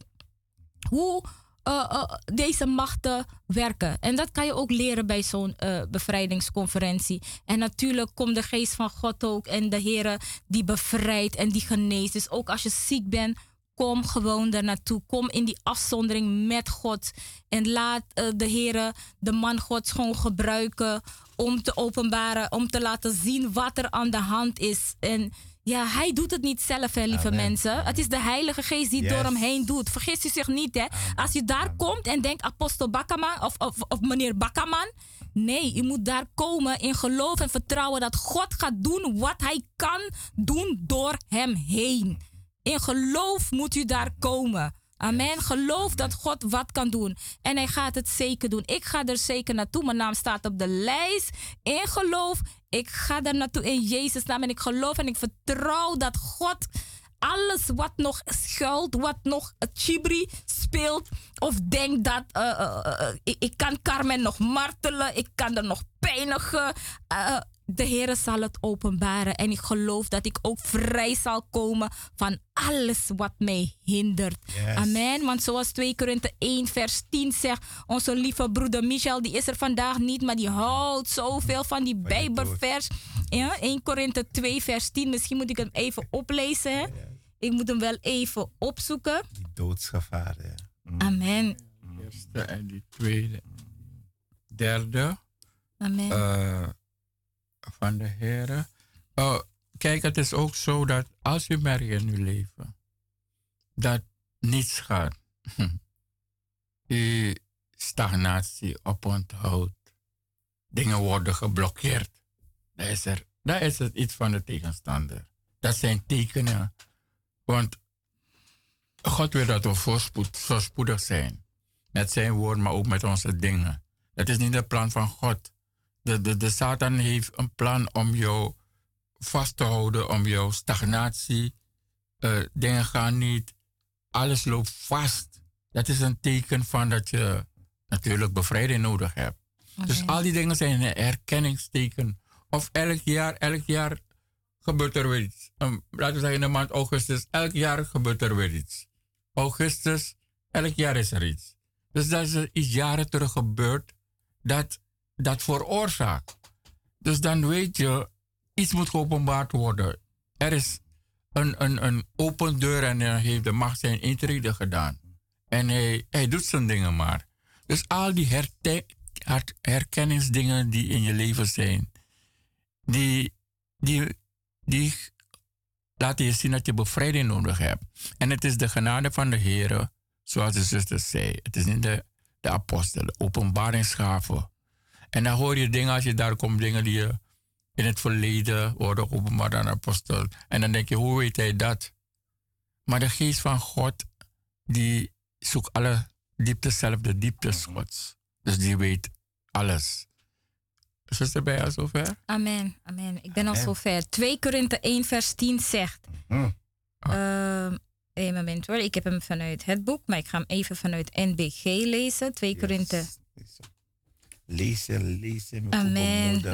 Speaker 2: hoe eh, eh, deze machten werken. En dat kan je ook leren bij zo'n eh, bevrijdingsconferentie. En natuurlijk komt de geest van God ook. En de Heer die bevrijdt en die geneest. Dus ook als je ziek bent, kom gewoon er naartoe. Kom in die afzondering met God. En laat uh, de Heer de man Gods gewoon gebruiken om te openbaren, om te laten zien wat er aan de hand is. En ja, hij doet het niet zelf, hè, lieve mensen. Het is de Heilige Geest die door hem heen doet. Vergis u zich niet, hè. Als je daar komt en denkt, apostel Bakkaman of, of, of meneer Bakkaman. Nee, je moet daar komen in geloof en vertrouwen dat God gaat doen wat hij kan doen door hem heen. In geloof moet u daar komen. Amen. Geloof dat God wat kan doen. En hij gaat het zeker doen. Ik ga er zeker naartoe. Mijn naam staat op de lijst. In geloof. Ik ga er naartoe in Jezus' naam. En ik geloof en ik vertrouw dat God alles wat nog schuilt, wat nog chibri speelt, of denkt dat uh, ik, ik, kan Carmen nog martelen, ik kan er nog pijnigen de Heer zal het openbaren. En ik geloof dat ik ook vrij zal komen van alles wat mij hindert. Amen. Want zoals 2 Korinthe 1 vers 10 zegt, onze lieve broeder Michel, die is er vandaag niet, maar die houdt zoveel van die Bijbelvers. Ja, 1 Korinthe 2 vers 10. Misschien moet ik hem even oplezen. Ik moet hem wel even opzoeken.
Speaker 3: Die doodsgevaar.
Speaker 2: Mm. Amen.
Speaker 1: Eerste en die tweede. Derde.
Speaker 2: Amen.
Speaker 1: Uh, van de Heer. Oh, kijk, het is ook zo dat als u merkt in uw leven dat niets gaat, u stagnatie oponthoudt, dingen worden geblokkeerd, dan is, er, dan is iets van de tegenstander. Dat zijn tekenen. Want God wil dat we voorspoed, voorspoedig zijn. Met zijn woord, maar ook met onze dingen. Dat is niet het plan van God de, de, de Satan heeft een plan om jou vast te houden, om jouw stagnatie. Uh, dingen gaan niet, alles loopt vast. Dat is een teken van dat je natuurlijk bevrijding nodig hebt. Dus al die dingen zijn een herkenningsteken. Of elk jaar, elk jaar gebeurt er weer iets. Um, laten we zeggen in de maand augustus, elk jaar gebeurt er weer iets. Augustus, elk jaar is er iets. Dus dat is iets jaren terug gebeurd. Dat dat veroorzaakt. Dus dan weet je, iets moet geopenbaard worden. Er is een, een, een open deur en hij heeft de macht zijn intrede gedaan. En hij, hij doet zijn dingen maar. Dus al die herkenningsdingen die in je leven zijn, die, die, die laten je zien dat je bevrijding nodig hebt. En het is de genade van de Heer, zoals de zuster zei. Het is niet de, de apostel, de openbaringsgaven en dan hoor je dingen als je daar komt, dingen die je in het verleden worden openbaar aan apostel. En dan denk je, hoe weet hij dat? Maar de geest van God, die zoekt alle dieptes zelf, de dieptes. Gods. Dus die weet alles. Is het erbij al zover?
Speaker 2: Amen, amen. Ik ben al zover. 2 Korinthe 1 vers 10 zegt... Mm. Uh, een moment hoor, ik heb hem vanuit het boek, maar ik ga hem even vanuit NBG lezen. 2 yes. Korinthe
Speaker 3: lezen, lezen.
Speaker 2: Amen.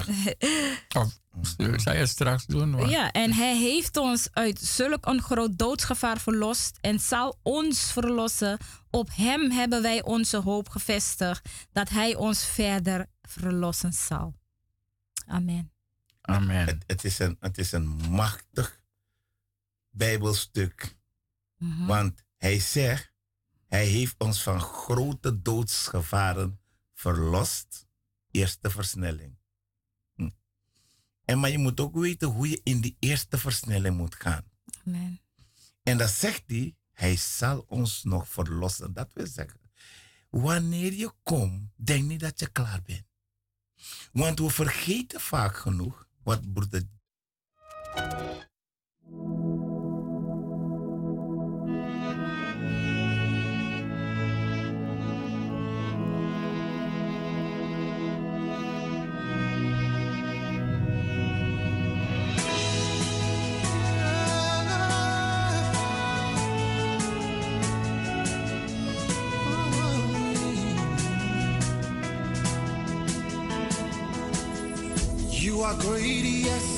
Speaker 1: Oh, zou je straks doen?
Speaker 2: Ja, en hij heeft ons uit zulk een groot doodsgevaar verlost en zal ons verlossen. Op hem hebben wij onze hoop gevestigd, dat hij ons verder verlossen zal. Amen.
Speaker 1: Amen.
Speaker 3: Het, het is, een, het is een machtig Bijbelstuk. Mhm. Want hij zegt, hij heeft ons van grote doodsgevaren verlost eerste versnelling. Hm. En maar je moet ook weten hoe je in die eerste versnelling moet gaan.
Speaker 2: Amen.
Speaker 3: En dan zegt hij, hij zal ons nog verlossen. Dat wil zeggen, wanneer je komt, denk niet dat je klaar bent. Want we vergeten vaak genoeg wat broeder
Speaker 4: are great, yes,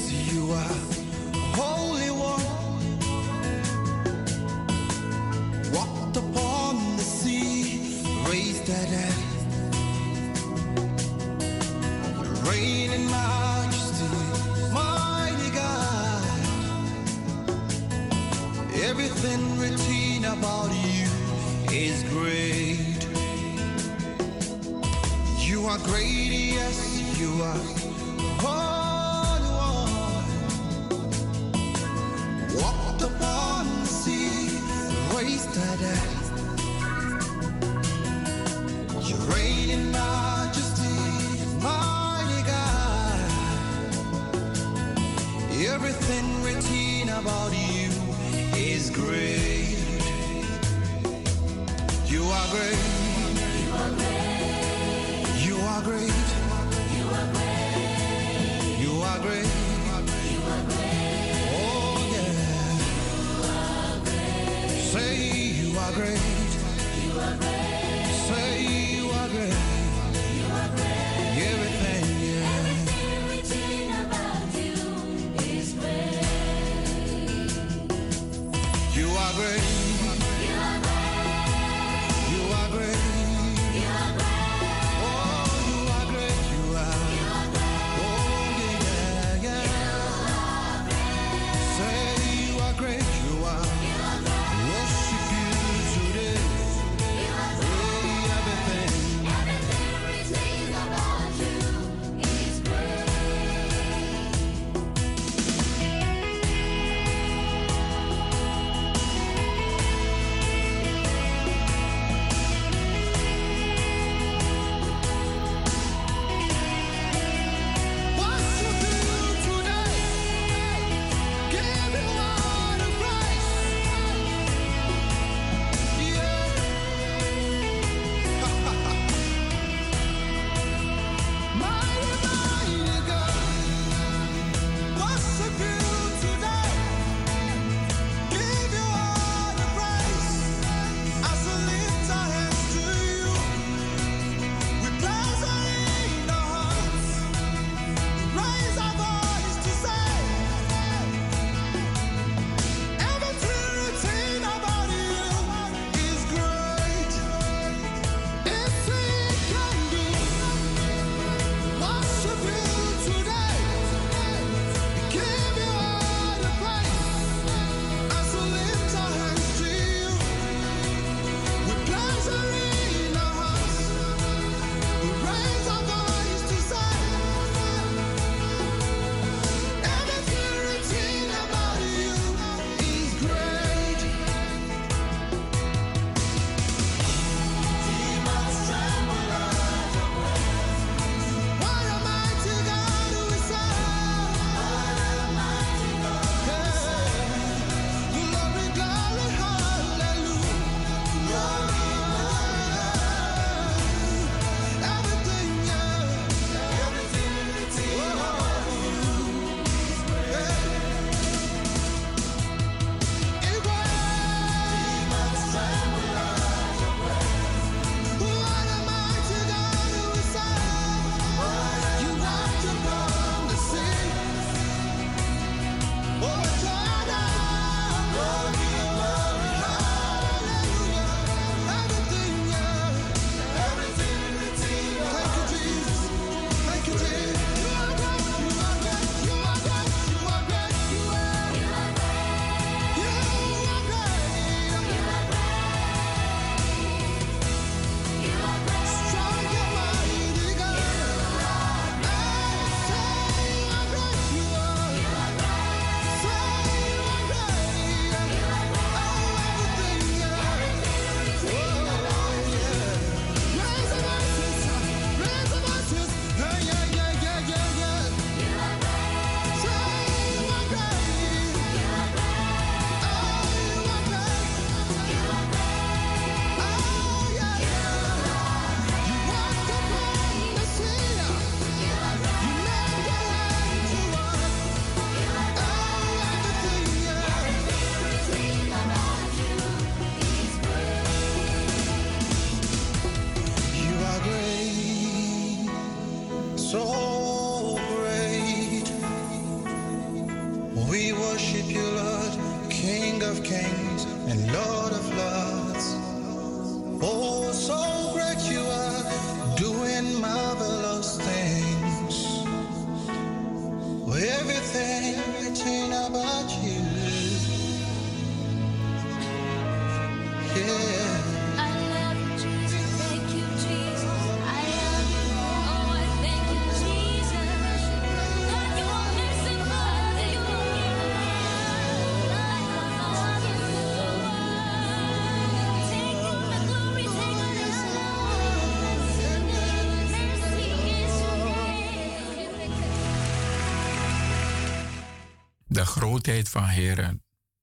Speaker 1: grootheid van Heer,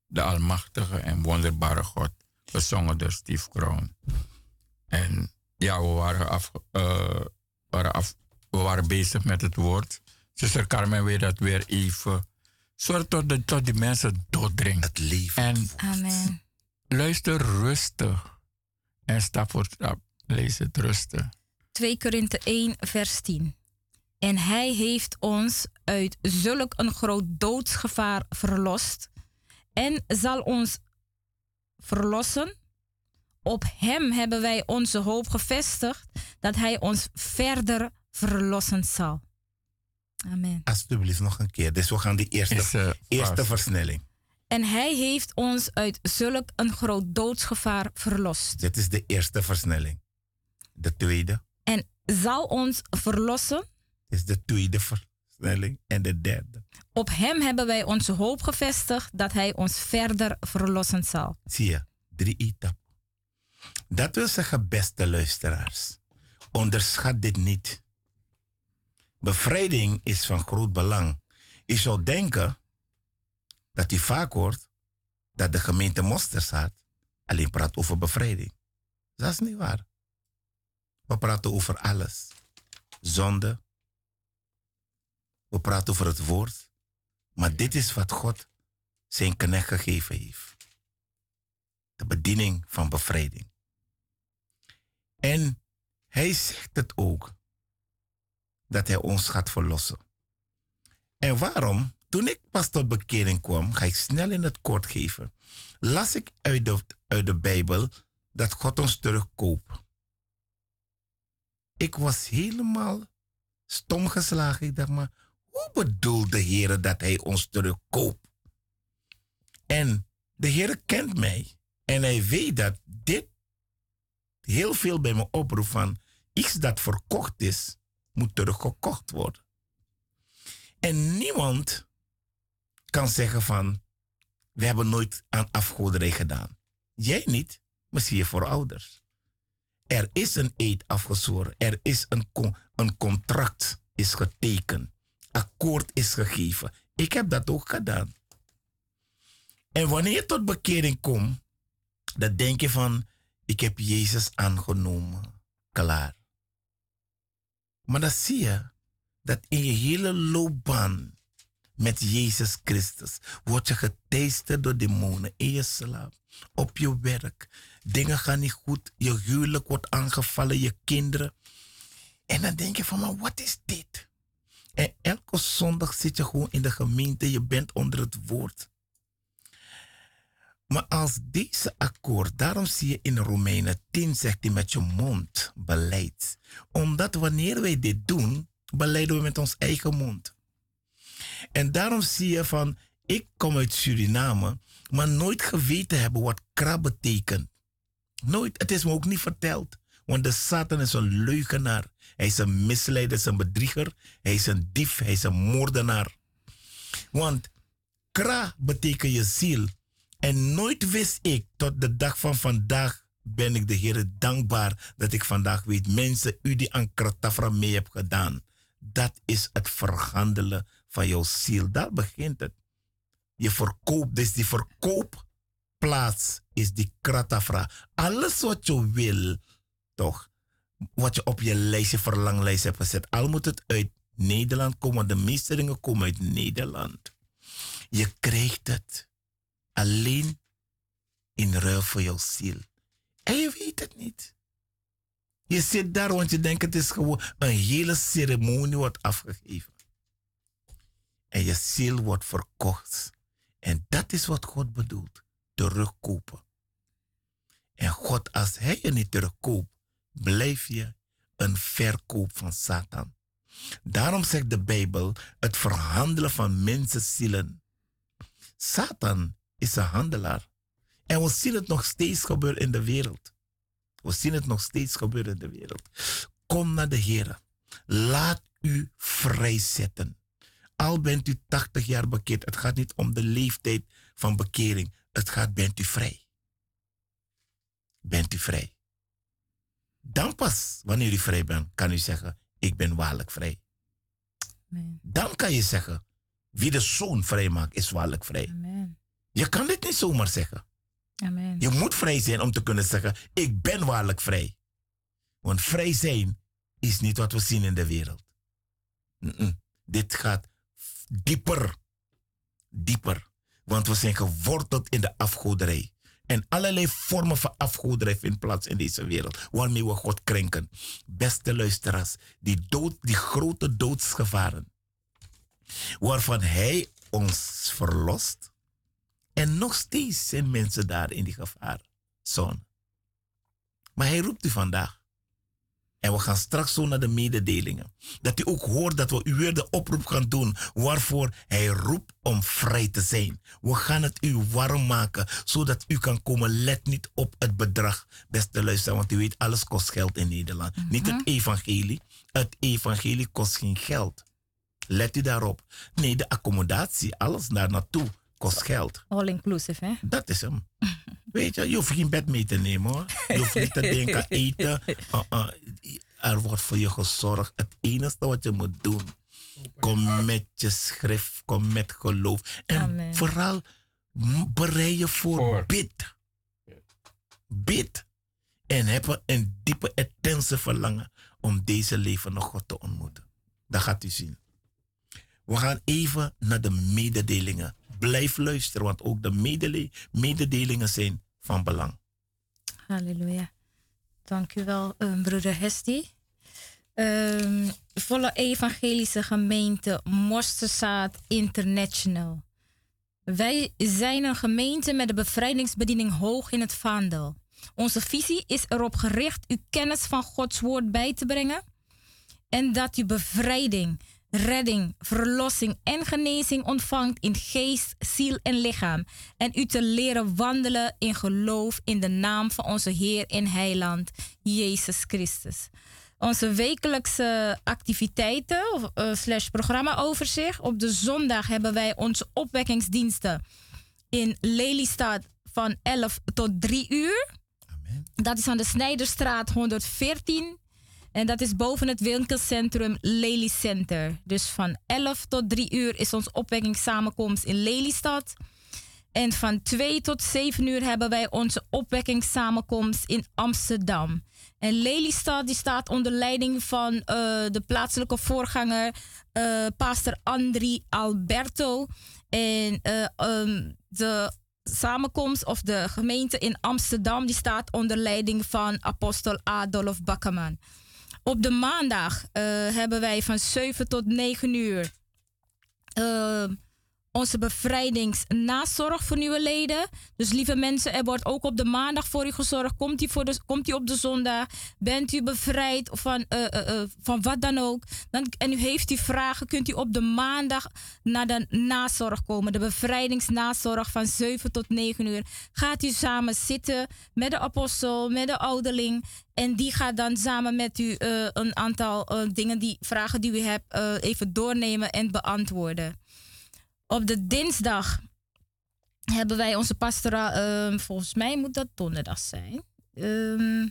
Speaker 1: de Almachtige en wonderbare God. Gezongen door Steve Kroon. En ja, we waren, af, eh, waren af, we waren bezig met het woord. Zuster Carmen weet dat weer even. Zorg tot, de, tot die mensen doordringt.
Speaker 3: Het leven.
Speaker 1: En
Speaker 2: Amen.
Speaker 1: luister rustig. En stap voor stap lees het rustig.
Speaker 2: 2 Korinthe 1, vers 10. En hij heeft ons uit zulk een groot doodsgevaar verlost en zal ons verlossen. Op hem hebben wij onze hoop gevestigd dat hij ons verder verlossen zal. Amen.
Speaker 3: Alsjeblieft nog een keer. Dus we gaan die eerste,
Speaker 1: Is, eh,
Speaker 3: eerste versnelling.
Speaker 2: En hij heeft ons uit zulk een groot doodsgevaar verlost
Speaker 3: Dit is de eerste versnelling. De tweede
Speaker 2: en zal ons verlossen.
Speaker 3: Is de tweede versnelling. En de derde.
Speaker 2: Op hem hebben wij onze hoop gevestigd dat hij ons verder verlossen zal.
Speaker 3: Zie je, drie etappen. Dat wil zeggen, beste luisteraars, onderschat dit niet. Bevrijding is van groot belang. Je zou denken dat u vaak hoort dat de gemeente Mosterzaad alleen praat over bevrijding. Dat is niet waar. We praten over alles. Zonde. We praten over het woord. Maar dit is wat God zijn knecht gegeven heeft de bediening van bevrijding. En hij zegt het ook, dat hij ons gaat verlossen. En waarom? Toen ik pas tot bekering kwam, ga ik snel in het kort geven, las ik uit de, uit de Bijbel dat God ons terugkoopt. Ik was helemaal stom geslagen. Ik dacht maar, hoe bedoelt de Heer dat hij ons terugkoopt? En de Heer kent mij. En hij weet dat dit heel veel bij me oproept van iets dat verkocht is, moet teruggekocht worden. En niemand kan zeggen van, we hebben nooit aan afgoderij gedaan. Jij niet, zie je voor ouders. Er is een eed afgezworen. Er is een, een contract is getekend. Akkoord is gegeven. Ik heb dat ook gedaan. En wanneer je tot bekering komt, dan denk je van, ik heb Jezus aangenomen. Klaar. Maar dan zie je dat in je hele loopbaan met Jezus Christus word je geteisterd door demonen in je slaap, op je werk. Dingen gaan niet goed, je huwelijk wordt aangevallen, je kinderen. En dan denk je van, maar wat is dit? En elke zondag zit je gewoon in de gemeente, je bent onder het woord. Maar als deze akkoord, daarom zie je in Romeinen 10 zegt hij met je mond beleid. Omdat wanneer wij dit doen, beleiden we met ons eigen mond. En daarom zie je van, ik kom uit Suriname, maar nooit geweten hebben wat krab betekent. Nooit, het is me ook niet verteld. Want de Satan is een leugenaar. Hij is een misleider, is een bedrieger. Hij is een dief, hij is een moordenaar. Want kra betekent je ziel. En nooit wist ik, tot de dag van vandaag ben ik de Heer dankbaar dat ik vandaag weet, mensen, u die aan Kratafra mee hebt gedaan, dat is het verhandelen van jouw ziel. Daar begint het. Je verkoopt, dus die verkoopplaats is die Kratafra. Alles wat je wil, toch, wat je op je lijstje, verlanglijst hebt gezet, al moet het uit Nederland komen, de meeste komen uit Nederland. Je krijgt het alleen in ruil voor jouw ziel. En je weet het niet. Je zit daar, want je denkt het is gewoon een hele ceremonie wordt afgegeven. En je ziel wordt verkocht. En dat is wat God bedoelt. Terugkopen. En God, als hij je niet terugkoopt, blijf je een verkoop van Satan. Daarom zegt de Bijbel het verhandelen van mensenzielen. Satan is een handelaar. En we zien het nog steeds gebeuren in de wereld. We zien het nog steeds gebeuren in de wereld. Kom naar de Heer. Laat u vrijzetten. Al bent u 80 jaar bekeerd. Het gaat niet om de leeftijd van bekering. Het gaat, bent u vrij. Bent u vrij. Dan pas, wanneer u vrij bent, kan u zeggen, ik ben waarlijk vrij.
Speaker 2: Amen.
Speaker 3: Dan kan je zeggen, Wie de zoon vrijmaakt, is waarlijk vrij.
Speaker 2: Amen.
Speaker 3: Je kan dit niet zomaar zeggen.
Speaker 2: Amen.
Speaker 3: Je moet vrij zijn om te kunnen zeggen, ik ben waarlijk vrij. Want vrij zijn is niet wat we zien in de wereld. Dit gaat dieper. Dieper. Want we zijn geworteld in de afgoderij. En allerlei vormen van afgoderij vindt plaats in deze wereld. Waarmee we God krenken. Beste luisteraars, die, dood, die grote doodsgevaren. Waarvan Hij ons verlost. En nog steeds zijn mensen daar in die gevaarzone. Maar Hij roept u vandaag. En we gaan straks zo naar de mededelingen. Dat u ook hoort dat we u weer de oproep gaan doen waarvoor hij roept om vrij te zijn. We gaan het u warm maken zodat u kan komen. Let niet op het bedrag, beste luisteraar, want u weet alles kost geld in Nederland. Niet het evangelie. Het evangelie kost geen geld. Let u daarop. Nee, de accommodatie, alles daar naartoe kost geld.
Speaker 2: All inclusive, hè?
Speaker 3: Dat is hem. Weet je, je hoeft geen bed mee te nemen hoor. Je hoeft niet te denken aan eten. Uh, uh, er wordt voor je gezorgd. Het enige wat je moet doen. Kom met je schrift, kom met geloof. En
Speaker 2: Amen.
Speaker 3: vooral bereid je voor,
Speaker 1: Voor.
Speaker 3: bid. Bid. En heb een diepe, intense verlangen om deze leven nog God te ontmoeten. Dat gaat u zien. We gaan even naar de mededelingen. Blijf luisteren, want ook de mededelingen zijn van belang.
Speaker 2: Halleluja. Dank u wel, eh, broeder Hesti. Ehm, volle evangelische gemeente Mosterzaad International. Wij zijn een gemeente met de bevrijdingsbediening hoog in het vaandel. Onze visie is erop gericht u kennis van Gods woord bij te brengen en dat u bevrijding, redding, verlossing en genezing ontvangt in geest, ziel en lichaam. En u te leren wandelen in geloof in de naam van onze Heer en Heiland, Jezus Christus. Onze wekelijkse activiteiten of eh, slash programmaoverzicht. Op de zondag hebben wij onze opwekkingsdiensten in Lelystad van 11 tot 3 uur.
Speaker 3: Amen.
Speaker 2: Dat is aan de Snijderstraat 114. En dat is boven het winkelcentrum Lely Center. Dus van 11 tot 3 uur is ons opwekkingssamenkomst in Lelystad. En van 2 tot 7 uur hebben wij onze opwekkingssamenkomst in Amsterdam. En Lelystad die staat onder leiding van eh, de plaatselijke voorganger, eh pastor Andri Alberto. En eh, ehm, de samenkomst of de gemeente in Amsterdam die staat onder leiding van apostel Adolf Bakkerman. Op de maandag eh, hebben wij van 7 tot 9 uur eh, onze bevrijdingsnazorg voor nieuwe leden. Dus lieve mensen, er wordt ook op de maandag voor u gezorgd. Komt u, voor komt op de zondag? Bent u bevrijd van, eh, eh, eh, van wat dan ook? Dan, en u heeft u vragen, kunt u op de maandag naar de nazorg komen. De bevrijdingsnazorg van 7 tot 9 uur. Gaat u samen zitten met de apostel, met de ouderling. En die gaat dan samen met u een aantal dingen, die vragen die u hebt, even doornemen en beantwoorden. Op de dinsdag hebben wij onze pastoraal. ehm, volgens mij moet dat donderdag zijn. Ehm,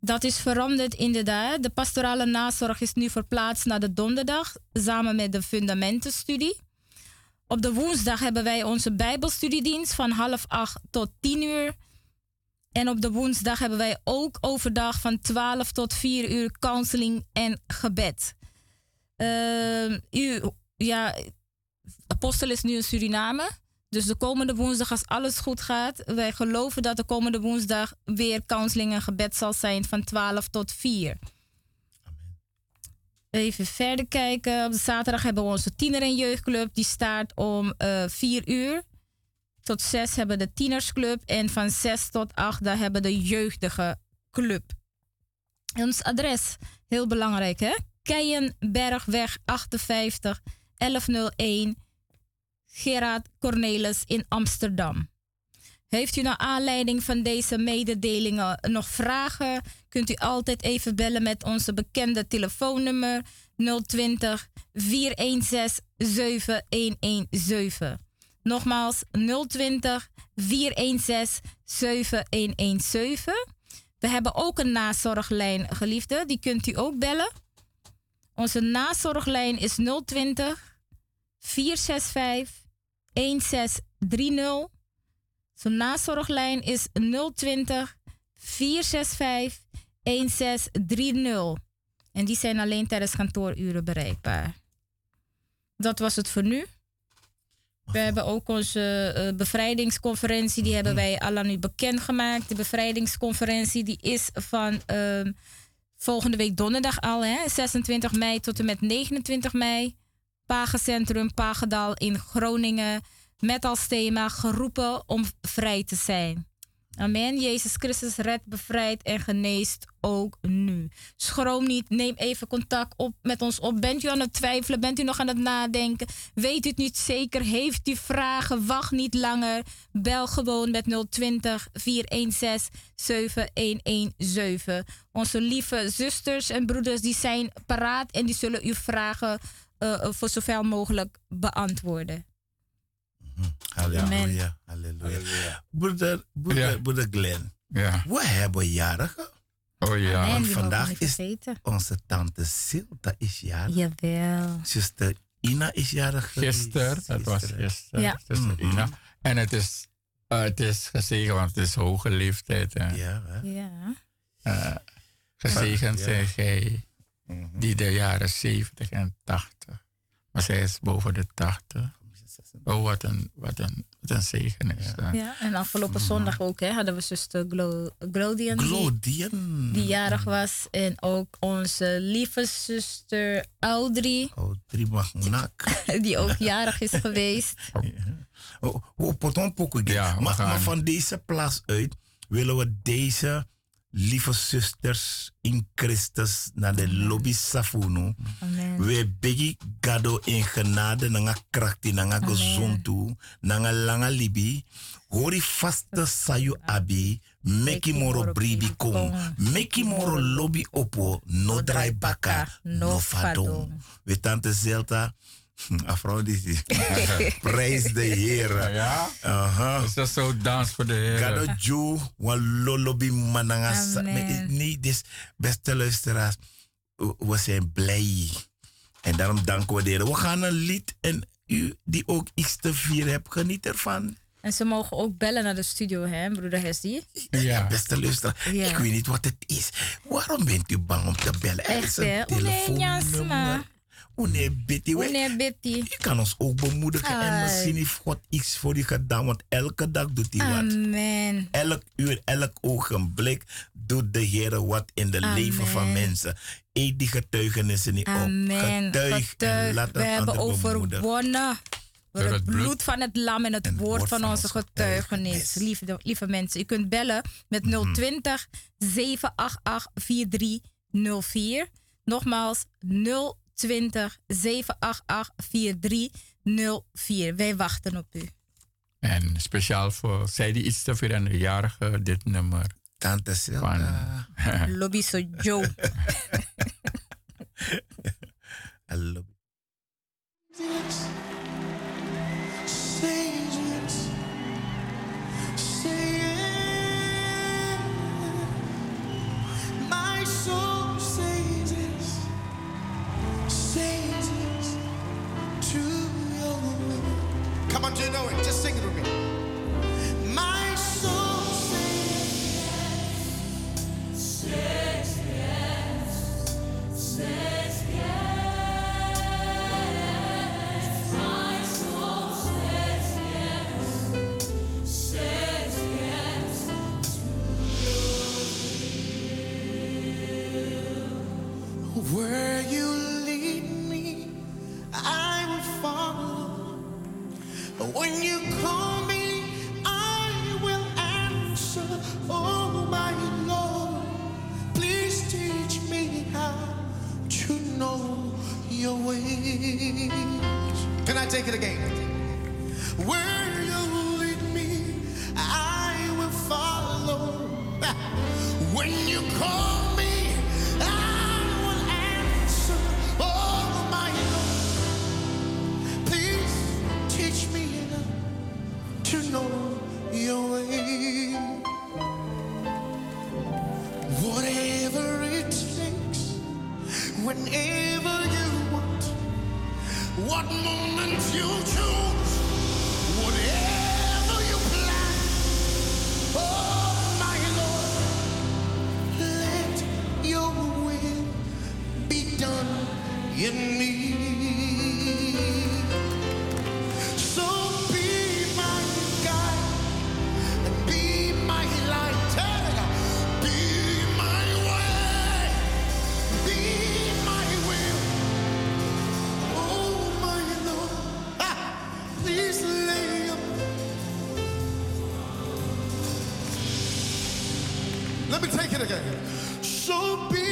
Speaker 2: dat is veranderd inderdaad. De pastorale nazorg is nu verplaatst naar de donderdag samen met de fundamentenstudie. Op de woensdag hebben wij onze Bijbelstudiedienst van half acht tot tien uur. En op de woensdag hebben wij ook overdag van 12 tot 4 uur counseling en gebed. Ehm, u, ja, Apostel is nu in Suriname. Dus de komende woensdag, als alles goed gaat, wij geloven dat de komende woensdag weer counseling en gebed zal zijn van 12 tot 4. Even verder kijken. Op zaterdag hebben we onze tiener- en jeugdclub. Die start om eh 4 uur. Tot 6 hebben de tienersclub. En van 6 tot 8 daar hebben de jeugdige club. Ons adres, heel belangrijk hè. Keienbergweg 58 1101 Gerard Cornelis in Amsterdam. Heeft u naar aanleiding van deze mededelingen nog vragen? Kunt u altijd even bellen met onze bekende telefoonnummer 020 416 7117. Nogmaals 020 416 7117. We hebben ook een nazorglijn, geliefde. Die kunt u ook bellen. Onze nazorglijn is 020 465 1630. Zijn nazorglijn is 020 465 1630. En die zijn alleen tijdens kantooruren bereikbaar. Dat was het voor nu. We hebben ook onze eh, bevrijdingsconferentie, die hebben wij al nu bekendgemaakt. De bevrijdingsconferentie die is van ehm, volgende week donderdag al, hè, 26 mei tot en met 29 mei. Pagencentrum Pagedal in Groningen. Met als thema geroepen om vrij te zijn. Amen. Jezus Christus redt, bevrijdt en geneest ook nu. Schroom niet. Neem even contact op met ons op. Bent u aan het twijfelen? Bent u nog aan het nadenken? Weet u het niet zeker? Heeft u vragen? Wacht niet langer. Bel gewoon met 020 416 7117. Onze lieve zusters en broeders die zijn paraat en die zullen uw vragen eh, voor zoveel mogelijk beantwoorden.
Speaker 3: Halleluja. Halleluja. Broeder, broeder,
Speaker 1: Ja.
Speaker 3: broeder Glenn,
Speaker 1: Ja.
Speaker 3: we hebben jarigen.
Speaker 1: Oh ja.
Speaker 2: Amen.
Speaker 3: Vandaag is
Speaker 2: vergeten.
Speaker 3: onze tante Silta is jarig.
Speaker 2: Jawel.
Speaker 3: Zuster Ina is jarig.
Speaker 1: Gisteren, dat was
Speaker 3: Gisteren.
Speaker 2: Ja.
Speaker 1: tussen
Speaker 3: Mhm.
Speaker 1: Ina. En het is, eh, het is gezegend, want het is hoge leeftijd. hè.
Speaker 3: Ja, hè?
Speaker 2: Ja.
Speaker 1: Eh, gezegend
Speaker 3: Ja.
Speaker 1: zijn gij
Speaker 3: Mhm.
Speaker 1: die de jaren 70 en 80. Maar zij is boven de 80. Oh, wat een, wat een, wat een zegen is dat.
Speaker 2: Ja, en afgelopen zondag ook hè, hadden we zuster Glo Glodian die,
Speaker 3: Glodian.
Speaker 2: die jarig was. En ook onze lieve zuster Audrey,
Speaker 3: Oh, drie magnak.
Speaker 2: die ook jarig is geweest.
Speaker 3: Oh, oh,
Speaker 1: Ja,
Speaker 3: maar, maar van deze plaats uit willen we deze lieve zusters in Christus naar de lobby Safuno. We begi gado in genade nanga krachti nanga gezontu nanga langa libi. Hori vaste sayu abi. Meki moro bribi kom. Meki moro lobby opo. No drai baka. No fadong. We tante Zelta. Afro die Prijs de Heer.
Speaker 1: Ja?
Speaker 3: Aha.
Speaker 1: Dus dat is zo dans voor de Heer.
Speaker 3: Gado Ju, wan lolobi mananga. sa-
Speaker 2: Amen.
Speaker 3: Nee, Nee, dus beste luisteraars, we- zijn blij. En daarom danken we de Heer. We gaan een lied en u die ook iets te vieren hebt, geniet ervan.
Speaker 2: En ze mogen ook bellen naar de studio, hè, broeder Hesdy?
Speaker 1: Ja.
Speaker 3: Beste luisteraar,
Speaker 2: Ja.
Speaker 3: ik weet niet wat het is. Waarom bent u bang om te bellen? Is
Speaker 2: Echt, hè? Oeh, nee,
Speaker 3: telefoonnummer.
Speaker 2: Meneer Betty.
Speaker 3: Je kan ons ook bemoedigen en misschien heeft God iets voor je gedaan, want elke dag doet hij wat.
Speaker 2: Amen.
Speaker 3: Elk uur, elk ogenblik doet de Heer wat in de
Speaker 2: Amen.
Speaker 3: leven van mensen. Eet die getuigenissen niet op.
Speaker 2: Amen.
Speaker 3: Getuig en
Speaker 2: Getuig.
Speaker 3: laat
Speaker 2: We hebben overwonnen. Door het bloed van het lam en het
Speaker 3: En het
Speaker 2: woord
Speaker 3: woord
Speaker 2: van
Speaker 3: van
Speaker 2: onze getuigenis.
Speaker 3: getuigenis.
Speaker 2: Lieve, lieve mensen, u kunt bellen met
Speaker 3: Mhm.
Speaker 2: 020 788 4304. Nogmaals 020 788 4304. Wij wachten op u.
Speaker 1: En speciaal voor zij die iets te vieren aan de jarige, dit nummer.
Speaker 3: Tante Silta.
Speaker 1: Van,
Speaker 2: Lobby so Joe.
Speaker 3: Hallo.
Speaker 4: Say yes. My soul Come on, do know it? Just sing it with me. My soul says yes. Says Can you call me? I will answer. Oh, my Lord, please teach me how to know Your ways. Can I take it again? Where you what moment you choose, whatever you plan. Oh my Lord, let your will be done in me. again. So be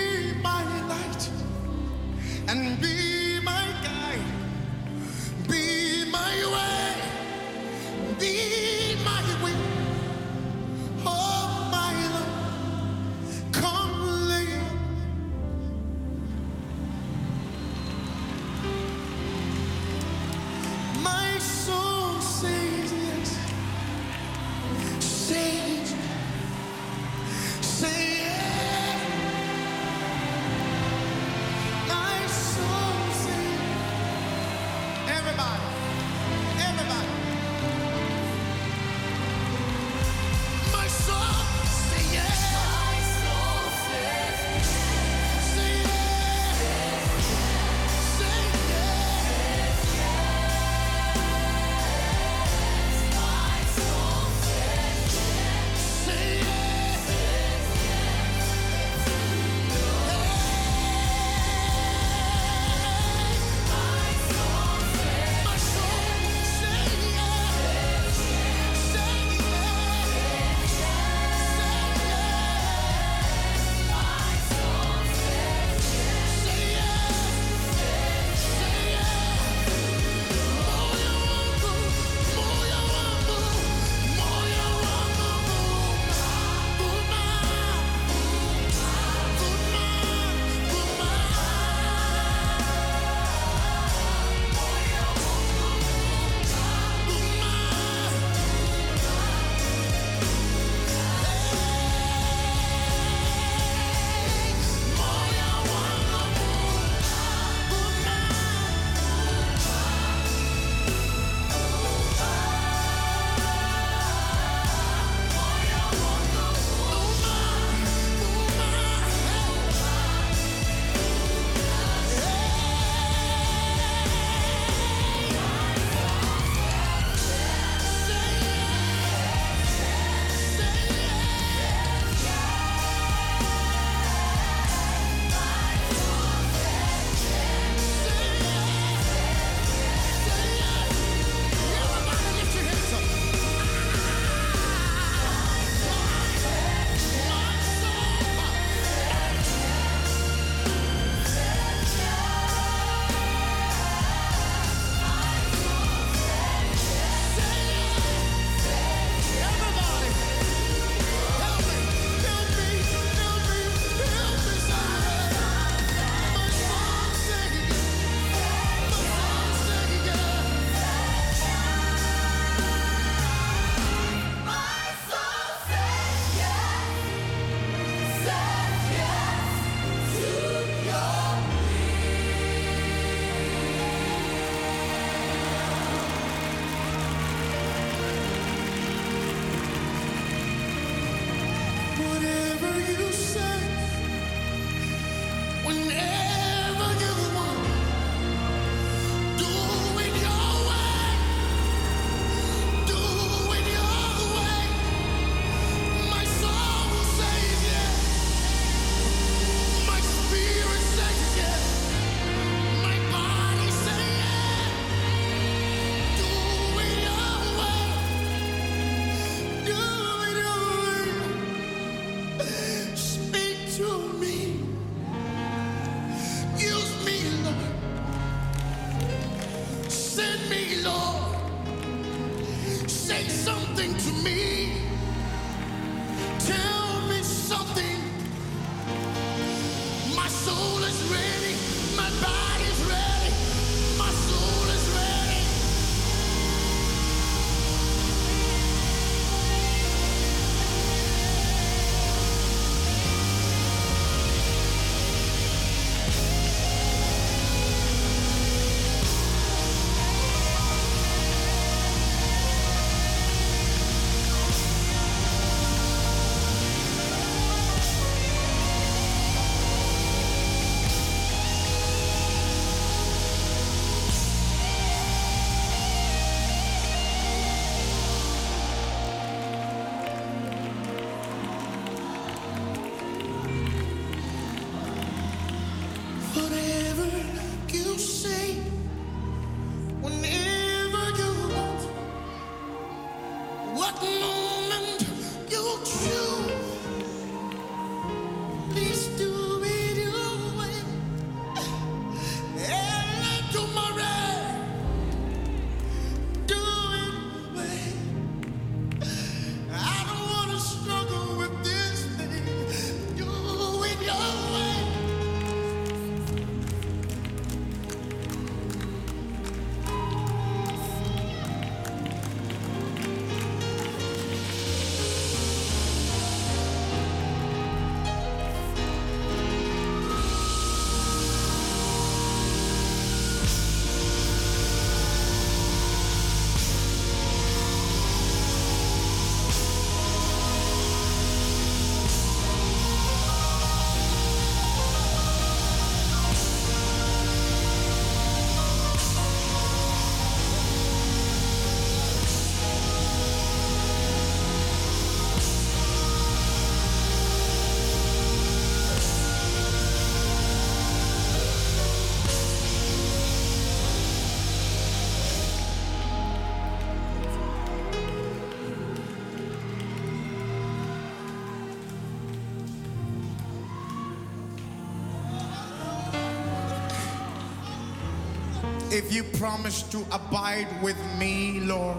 Speaker 4: If you promise to abide with me, Lord,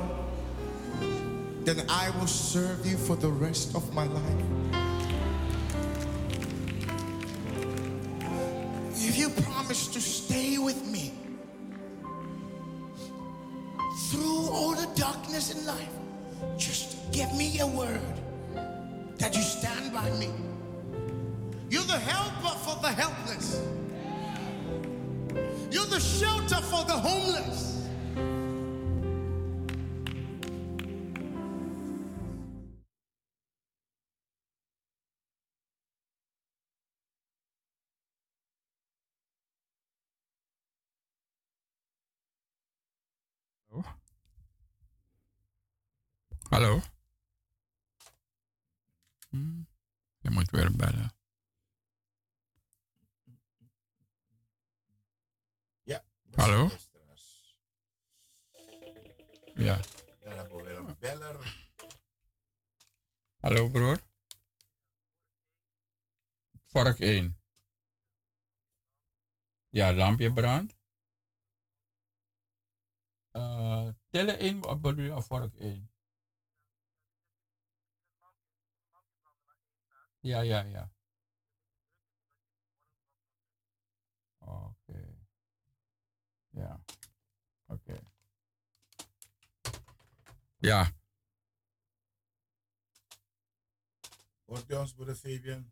Speaker 4: then I will serve you for the rest of my life. If you promise to stay with me through all the darkness in life,
Speaker 1: Hallo? Hm, Je moet weer bellen.
Speaker 3: Ja.
Speaker 1: Hallo? Ja.
Speaker 3: Dan hebben we weer een beller.
Speaker 1: Hallo broer? Vork 1. Ja, lampje brandt. Uh, tellen 1 bedoel je of vork 1? Ja, ja, ja. Oké. Ja. Oké. Ja.
Speaker 3: Hoort u ons, broeder Fabian?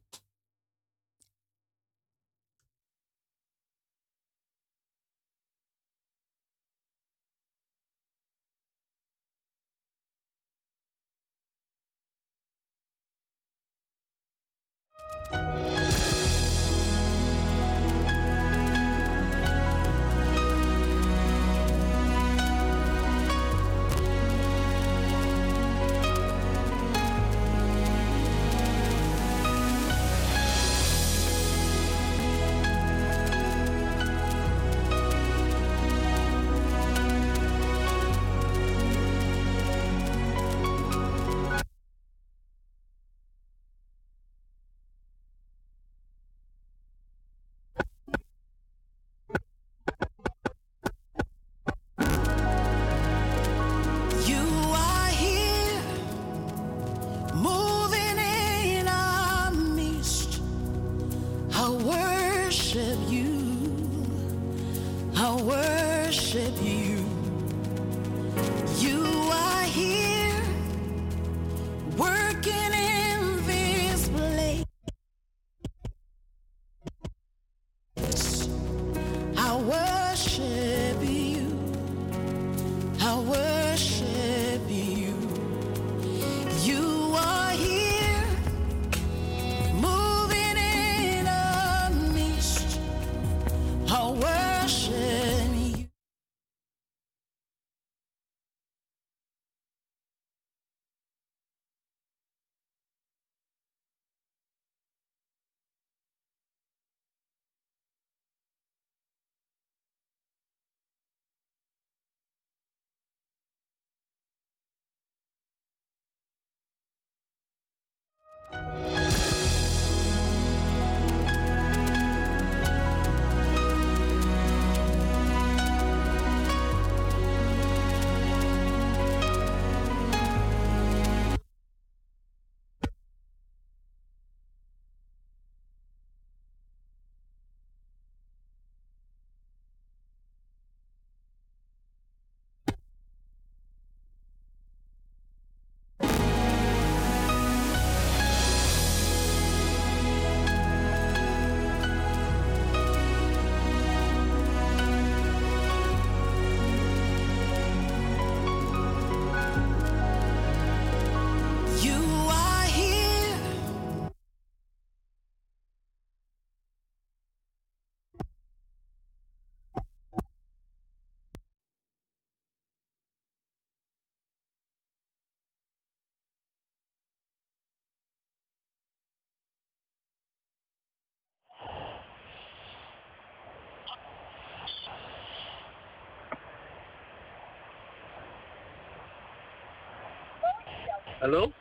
Speaker 5: Hallo?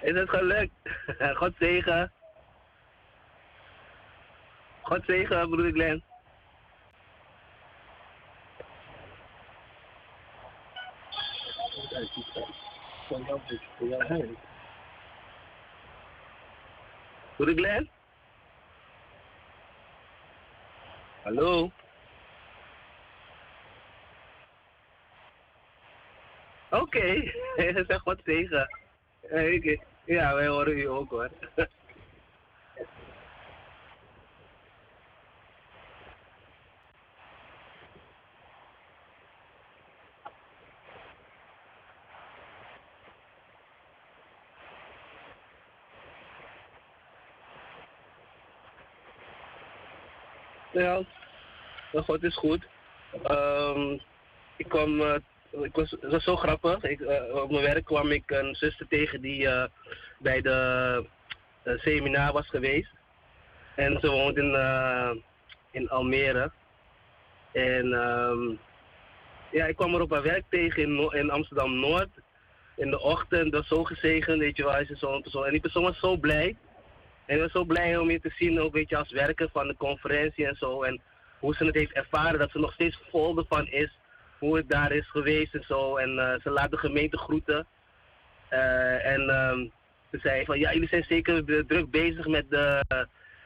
Speaker 5: Is het gelukt? God zegen. God zegen, broeder Glenn. Broeder Glenn? Hallo? Oké, zeg wat tegen. Eh, ik- Ja, wij horen u ook hoor. Ja, God is goed. Ehm, ik kwam, eh, ik was, het was zo grappig. Ik, eh, op mijn werk kwam ik een zuster tegen die eh, bij de eh, seminar was geweest. En ze woont in, in Almere. En ehm, ja, ik kwam er op haar werk tegen in, in Amsterdam Noord. In de ochtend, dat zo gezegend, weet je wel, zo'n persoon. En die persoon was zo blij. En ik was zo blij om je te zien, ook weet je, als werker van de conferentie en zo. En hoe ze het heeft ervaren, dat ze nog steeds vol ervan is. Hoe het daar is geweest en zo. En eh, ze laat de gemeente groeten. Eh, en ehm, ze zei van, ja, jullie zijn zeker de- druk bezig met de,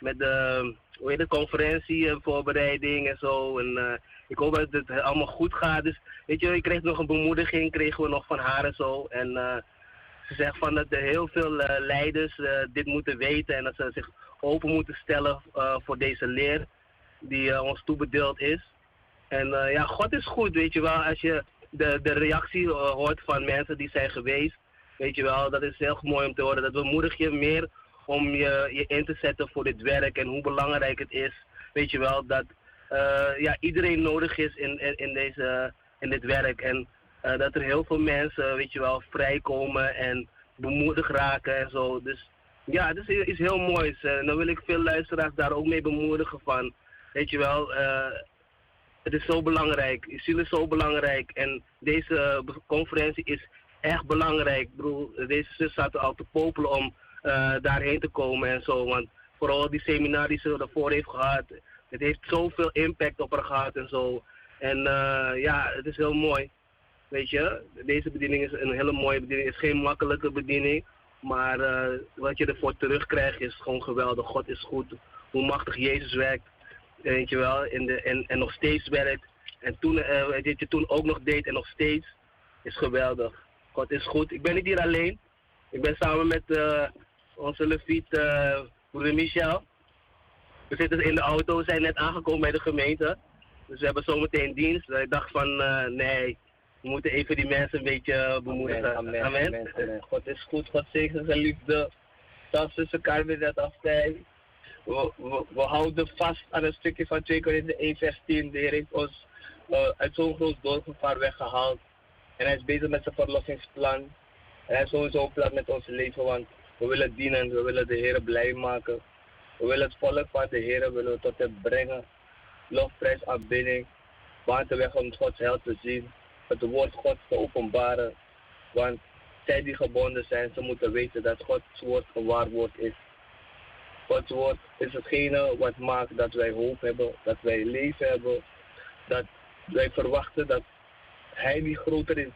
Speaker 5: met de hoe heet het, conferentie en voorbereiding en zo. En eh, ik hoop dat het allemaal goed gaat. Dus weet je, ik kreeg nog een bemoediging, kregen we nog van haar en zo. En ze zegt van dat er heel veel leiders dit moeten weten en dat ze zich open moeten stellen voor deze leer die ons toebedeeld is. En eh, ja, God is goed, weet je wel. Als je de, de reactie eh, hoort van mensen die zijn geweest, weet je wel, dat is heel mooi om te horen. Dat bemoedig je meer om je, je in te zetten voor dit werk en hoe belangrijk het is, weet je wel, dat eh, ja, iedereen nodig is in, in, deze, in dit werk. En dat er heel veel mensen, weet je wel, vrijkomen en bemoedigd raken en zo. Dus ja, het is, is heel mooi. En dan wil ik veel luisteraars daar ook mee bemoedigen van, weet je wel, het is zo belangrijk. Ziel is zo belangrijk. En deze conferentie is echt belangrijk. Bedoel, deze zus zaten al te popelen om eh, daarheen te komen en zo. Want vooral die seminar die ze daarvoor heeft gehad, het heeft zoveel impact op haar gehad en zo. En eh, ja, het is heel mooi. Weet je, deze bediening is een hele mooie bediening. Het is geen makkelijke bediening. Maar eh, wat je ervoor terugkrijgt is gewoon geweldig. God is goed. Hoe machtig Jezus werkt. Weet je wel. In de, en, en nog steeds werkt. En toen, eh, wat je toen ook nog deed en nog steeds. Is geweldig. God is goed. Ik ben niet hier alleen. Ik ben samen met eh, onze leviet, eh broeder Michel. We zitten in de auto. We zijn net aangekomen bij de gemeente. Dus we hebben zometeen dienst. Ik dacht van, eh, nee, we moeten even die mensen een beetje bemoedigen.
Speaker 6: Amen, amen,
Speaker 5: Amen.
Speaker 6: amen.
Speaker 5: God is goed, God zegen zijn liefde. Zelfs tussen elkaar net af zei. We, houden vast aan een stukje van 2 Korinther 1 vers 10. De Heer heeft ons eh, uit zo'n groot doorgevaar weggehaald. En hij is bezig met zijn verlossingsplan. En hij heeft sowieso een plan met ons leven, want we willen dienen, we willen de Heer blij maken. We willen het volk van de Heer willen tot hem brengen. Lofprijs, aanbidding, waterweg om Gods hel te zien. Het woord Gods te openbaren. Want zij die gebonden zijn, ze moeten weten dat Gods woord een woord is. Gods woord is hetgene wat maakt dat wij hoop hebben, dat wij leven hebben, dat wij verwachten dat Hij die groter is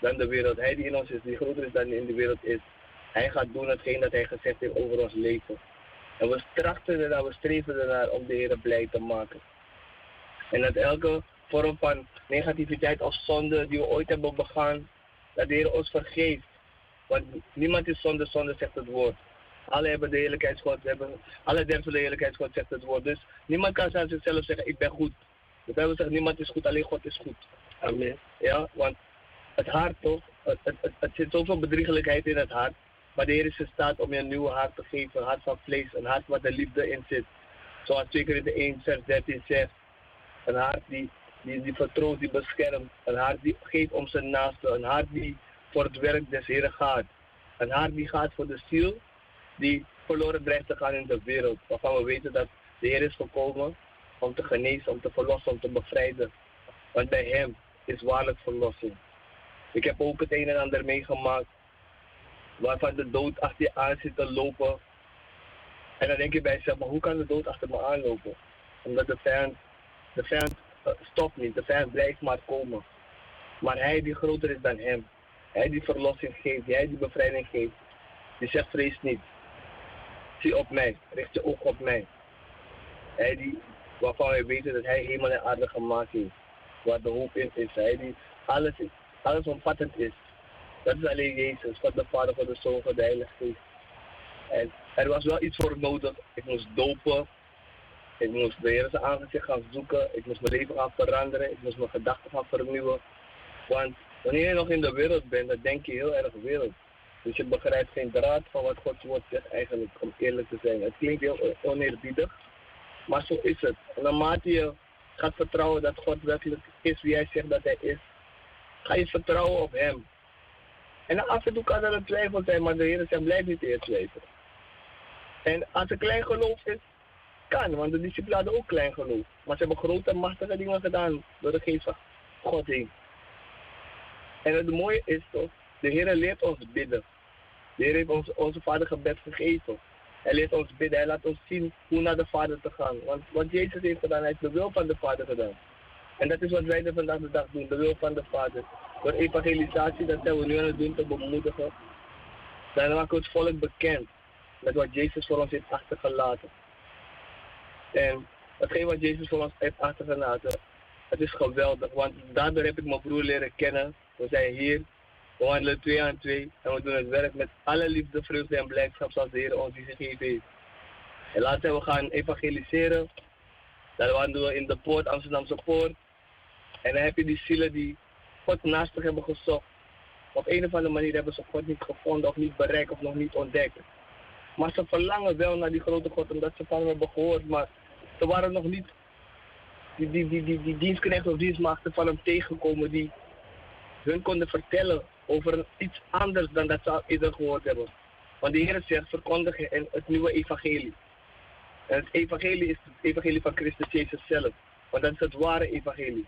Speaker 5: dan de wereld, Hij die in ons is, die groter is dan die in de wereld is. Hij gaat doen hetgeen dat Hij gezegd heeft over ons leven. En we trachten ernaar, we streven ernaar om de Heer blij te maken. En dat elke vorm van negativiteit of zonde die we ooit hebben begaan, dat de Heer ons vergeeft. Want niemand is zonder zonde, zegt het woord. Alle hebben de heerlijkheidsgod, hebben, alle derven de heerlijkheidsgod, zegt het woord. Dus niemand kan aan zichzelf zeggen, ik ben goed. De Bijbel zegt, niemand is goed, alleen God is goed. Amen. Ja, want het hart toch, het, het, het, het zit zoveel bedriegelijkheid in het hart. Maar de Heer is in staat om je een nieuw hart te geven, een hart van vlees, een hart waar de liefde in zit. Zoals 2 Korinther 1 vers 13 zegt. Een hart die, die, die vertrouwt, die beschermt. Een hart die geeft om zijn naaste. Een hart die voor het werk des Heren gaat. Een hart die gaat voor de ziel die verloren dreigt te gaan in de wereld. Waarvan we weten dat de Heer is gekomen om te genezen, om te verlossen, om te bevrijden.
Speaker 6: Want bij hem is waarlijk verlossing. Ik heb ook het een en ander meegemaakt waarvan de dood achter je aan zit te lopen. En dan denk je bij jezelf, maar hoe kan de dood achter me aanlopen? Omdat de vijand, de vijand eh, stopt niet, de vijand blijft maar komen. Maar hij die groter is dan hem, hij die verlossing geeft, hij die bevrijding geeft, die zegt vrees niet. Zie op mij, richt je oog op mij. Hij die, waarvan wij weten dat hij hemel en aarde gemaakt heeft. Waar de hoop in is. Hij die alles, alles omvattend is. Dat is alleen Jezus, God de Vader, God de Zoon, God de Heilige Geest. En er was wel iets voor nodig. Ik moest dopen. Ik moest de Heer zijn aangezicht gaan zoeken. Ik moest mijn leven gaan veranderen. Ik moest mijn gedachten gaan vernieuwen. Want wanneer je nog in de wereld bent, dan denk je heel erg wereld. Dus je begrijpt geen draad van wat Gods woord zegt eigenlijk, om eerlijk te zijn. Het klinkt heel oneerbiedig, maar zo is het. En naarmate je gaat vertrouwen dat God werkelijk is wie hij zegt dat hij is, ga je vertrouwen op hem. En af en toe kan er een twijfel zijn, maar de Heer zegt blijf niet eerst twijfelen. En als er klein geloof is, kan, want de discipelen hadden ook klein geloof. Maar ze hebben grote machtige dingen gedaan door de geest van God heen. En het mooie is toch, de Heer leert ons bidden. De Heer heeft ons, onze vader gebed gegeven. Hij leert ons bidden, hij laat ons zien hoe naar de Vader te gaan. Want wat Jezus heeft gedaan, hij heeft de wil van de Vader gedaan. En dat is wat wij er vandaag de dag doen, de wil van de Vader. Door evangelisatie, dat zijn we nu aan het doen te bemoedigen. Dan maken we het volk bekend met wat Jezus voor ons heeft achtergelaten. En hetgeen wat Jezus voor ons heeft achtergelaten, het is geweldig. Want daardoor heb ik mijn broer leren kennen. We zijn hier, we wandelen twee aan twee. En we doen het werk met alle liefde, vreugde en blijdschap zoals de Heer ons die gegeven heeft. En laten we gaan evangeliseren. Dan wandelen we in de poort, Amsterdamse poort. En dan heb je die zielen die God naast zich hebben gezocht. Op een of andere manier hebben ze God niet gevonden of niet bereikt of nog niet ontdekt. Maar ze verlangen wel naar die grote God omdat ze van hem hebben gehoord. Maar ze waren nog niet die, die, die, die, die of dienstmaagden van hem tegengekomen die hun konden vertellen over iets anders dan dat ze al eerder gehoord hebben. Want de Heer zegt verkondigen en het nieuwe evangelie. En het evangelie is het evangelie van Christus Jezus zelf. Want dat is het ware evangelie.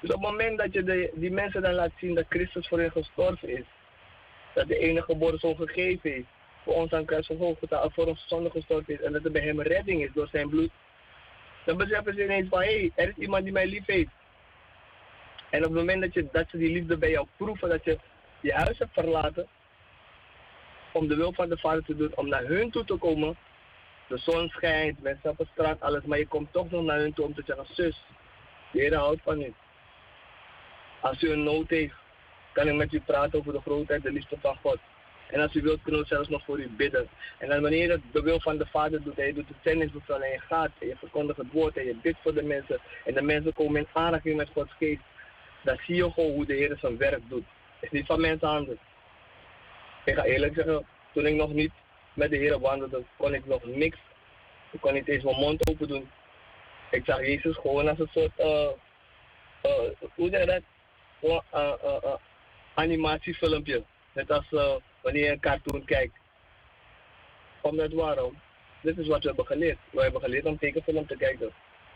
Speaker 6: Dus op het moment dat je de, die mensen dan laat zien dat Christus voor hen gestorven is, dat de enige geboren zoon gegeven heeft, voor ons aan kruis Golgotha, voor ons zonde gestorven is en dat er bij hem redding is door zijn bloed, dan beseffen ze ineens van hé, er is iemand die mij lief heeft. En op het moment dat, je, dat ze die liefde bij jou proeven, dat je je huis hebt verlaten om de wil van de Vader te doen, om naar hun toe te komen. De zon schijnt, mensen op de straat, alles, maar je komt toch nog naar hun toe om te zeggen, zus, de Heer houdt van u. Als u een nood heeft, kan ik met u praten over de grootheid, de liefde van God. En als u wilt, kunnen we zelfs nog voor u bidden. En dan wanneer je de wil van de Vader doet, en je doet het zendingsbevel en je gaat en je verkondigt het woord en je bidt voor de mensen en de mensen komen in aanraking met Gods geest, dan zie je gewoon hoe de Heer zijn werk doet. Het is niet van mensen handen. Ik ga eerlijk zeggen, toen ik nog niet met de Heer wandelde, kon ik nog niks. Ik kon niet eens mijn mond open doen. Ik zag Jezus gewoon als een soort, uh, uh, hoe zeg dat? Uh, animatiefilmpje. Net als wanneer je een cartoon kijkt. Omdat waarom? Dit is wat we hebben geleerd. We hebben geleerd om tekenfilm te kijken.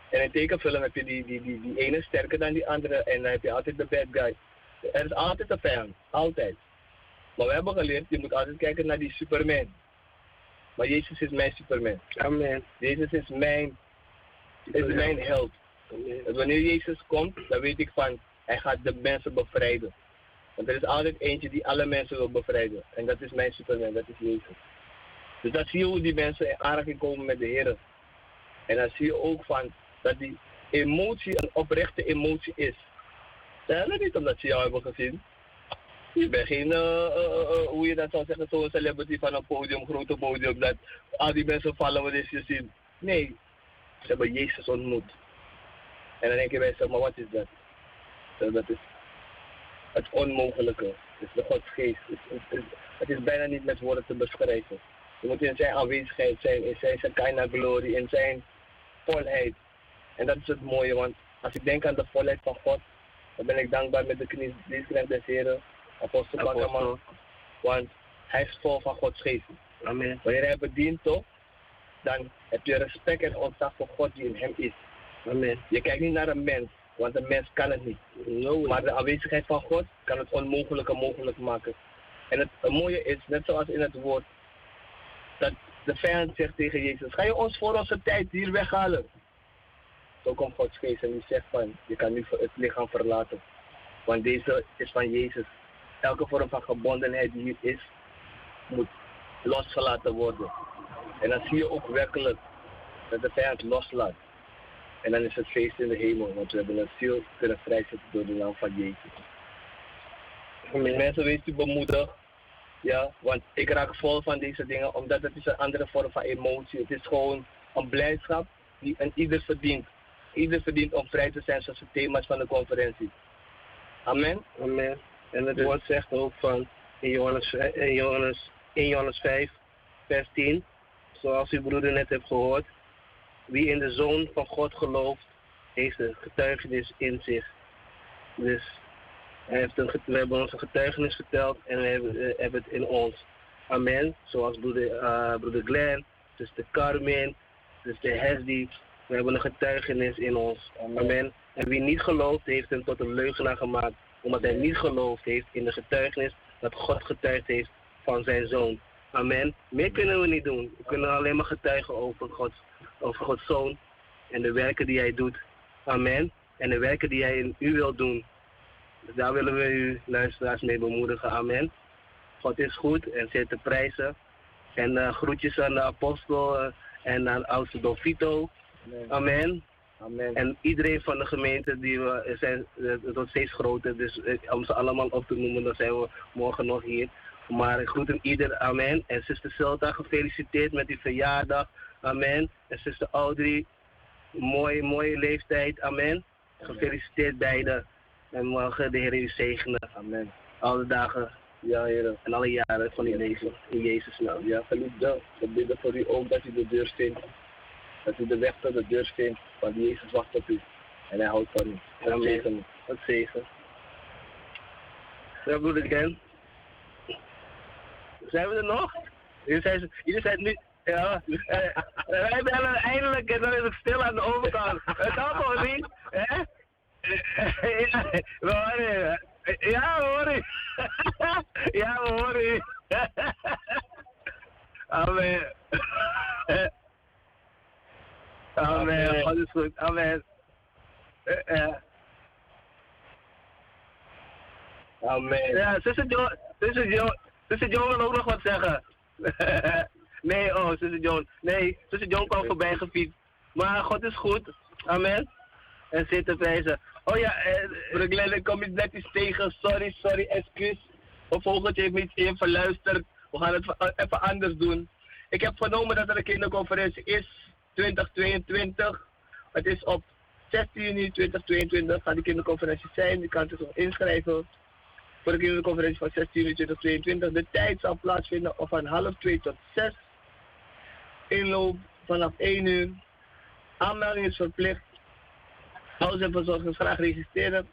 Speaker 6: En in tekenfilm heb je die, die, die, die ene sterker dan die andere en dan heb je altijd de bad guy. Er is altijd een vijand, altijd. Maar we hebben geleerd, je moet altijd kijken naar die Superman. Maar Jezus is mijn Superman. Amen. Jezus is mijn, is mijn held. Dus wanneer Jezus komt, dan weet ik van, hij gaat de mensen bevrijden. Want er is altijd eentje die alle mensen wil bevrijden. En dat is mijn Superman, dat is Jezus. Dus dan zie je hoe die mensen in aanraking komen met de Heer. En dan zie je ook van dat die emotie een oprechte emotie is. Stel niet omdat ze jou hebben gezien. Je bent geen, uh, uh, uh, hoe je dat zou zeggen, zo'n celebrity van een podium, grote podium, dat al die mensen vallen wat is je zien. Nee, ze hebben Jezus ontmoet. En dan denk je jezelf, maar wat is dat? Dat is het onmogelijke. Het is de Godsgeest. Het is, het, het is bijna niet met woorden te beschrijven. Je moet in zijn aanwezigheid zijn, in zijn Shekinah glorie, in zijn volheid. En dat is het mooie, want als ik denk aan de volheid van God, dan ben ik dankbaar met de knie des Heren, apostel Bakaman. Want hij is vol van Gods geest. Amen. Wanneer hij bedient toch, dan heb je respect en ontzag voor God die in hem is. Amen. Je kijkt niet naar een mens, Want een mens kan het niet. Maar de aanwezigheid van God kan het onmogelijke mogelijk maken. En het, het mooie is, net zoals in het woord, dat de vijand zegt tegen Jezus, ga je ons voor onze tijd hier weghalen? Zo komt Gods geest en die zegt van, je kan nu het lichaam verlaten. Want deze is van Jezus. Elke vorm van gebondenheid die hier is, moet losgelaten worden. En dan zie je ook werkelijk dat de vijand loslaat. En dan is het feest in de hemel, want we hebben een ziel kunnen vrijzetten door de naam van Jezus. Mensen, wees u bemoedigd. Ja, want ik raak vol van deze dingen, omdat het is een andere vorm van emotie. Het is gewoon een blijdschap die een ieder verdient. Ieder verdient om vrij te zijn, zoals het thema's van de conferentie. Amen. Amen. En het woord zegt ook van in Johannes, in Johannes, in Johannes 5, vers 10, zoals uw broeder net heeft gehoord, wie in de Zoon van God gelooft, heeft de getuigenis in zich. Dus hij heeft een, we hebben onze getuigenis verteld en we hebben, eh, hebben het in ons. Amen. Zoals broeder, eh, broeder Glenn, zuster Carmen, zuster Hesdy. We hebben een getuigenis in ons. Amen. En wie niet gelooft, heeft hem tot een leugenaar gemaakt. Omdat hij niet geloofd heeft in de getuigenis dat God getuigd heeft van zijn zoon. Amen. Meer kunnen we niet doen. We kunnen alleen maar getuigen over Gods, over Gods zoon en de werken die hij doet. Amen. En de werken die hij in u wil doen. Dus daar willen we u luisteraars mee bemoedigen. Amen. God is goed en zit te prijzen. En eh, groetjes aan de apostel eh, en aan oudste Dolfito. Amen. Amen. En iedereen van de gemeente, die we zijn, eh, het wordt steeds groter. Dus eh, om ze allemaal op te noemen, dan zijn we morgen nog hier. Maar ik groet hem ieder, amen. En zuster Silta, gefeliciteerd met uw verjaardag, amen. En zuster Audrey, mooie, mooie leeftijd, amen. Gefeliciteerd beiden. En mogen de Heer u zegenen, amen. Alle dagen, ja Heer, en alle jaren van uw leven, in Jezus' naam. Ja, geliefde, we bidden voor u ook dat u de deur vindt. Dat u de weg tot de deur vindt, want Jezus wacht op u. En hij houdt van u. En zegen, wat zegen. Ja, broeder Glenn. Zijn we er nog? Jullie zijn, jullie zijn nu... Ja, eh, wij bellen eindelijk en dan is het stil aan de overkant. Het kan gewoon niet, hè? Ja, we horen. Ja, we horen. Ja, we horen. Amen. Amen. God is goed. Amen. Eh, eh. Amen. Ja, zuster Jo, zuster Jo, zuster Jo wil ook nog wat zeggen. nee, oh, zuster Joan. Nee, zuster Joan kwam voorbij gefietst. Maar God is goed. Amen. En zit te prijzen. Oh ja, eh, broer Glenn, ik kom iets netjes tegen. Sorry, sorry, excuus. Een vogeltje heeft me iets even verluisterd. We gaan het even anders doen. Ik heb vernomen dat er een kinderconferentie is, 2022. Het is op 16 juni 2022 gaat die kinderconferentie zijn. Je kan zich nog inschrijven voor de kinderconferentie van 16 juni 2022. De tijd zal plaatsvinden van half 2 tot 6. Inloop vanaf 1 uur. Aanmelding is verplicht. Ouders en verzorgers graag registreren.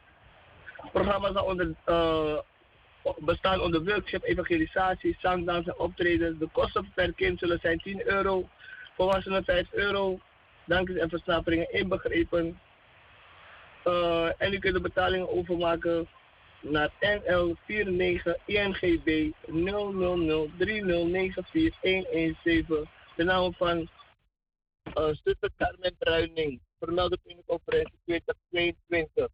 Speaker 6: Het programma zal onder, eh, bestaan onder workshop, evangelisatie, zang, dans en optreden. De kosten per kind zullen zijn 10 euro. Volwassenen 5 euro. Dankjes en versnaperingen inbegrepen. Eh, en u kunt de betalingen overmaken naar NL 49 INGB 000 3094 117. De naam van uh, zuster Carmen Bruining. Vermelde kinderconferentie 2022.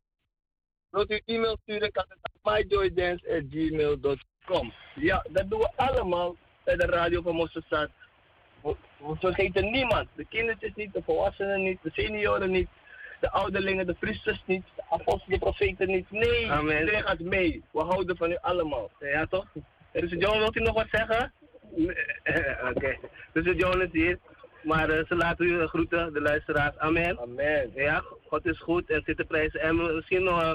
Speaker 6: Wilt u e-mail sturen, kan het naar myjoydance.gmail.com. Ja, dat doen we allemaal bij de radio van Mosselstad. We, we vergeten niemand. De kindertjes niet, de volwassenen niet, de senioren niet, de ouderlingen, de priesters niet, de apostelen, de profeten niet. Nee, iedereen gaat mee. We houden van u allemaal. Ja, toch? Dus John, wilt u nog wat zeggen? Oké. Dus John is hier. Maar eh, ze laten u groeten, de luisteraars. Amen. Amen. Ja, God is goed en zit te prijzen. En misschien nog eh,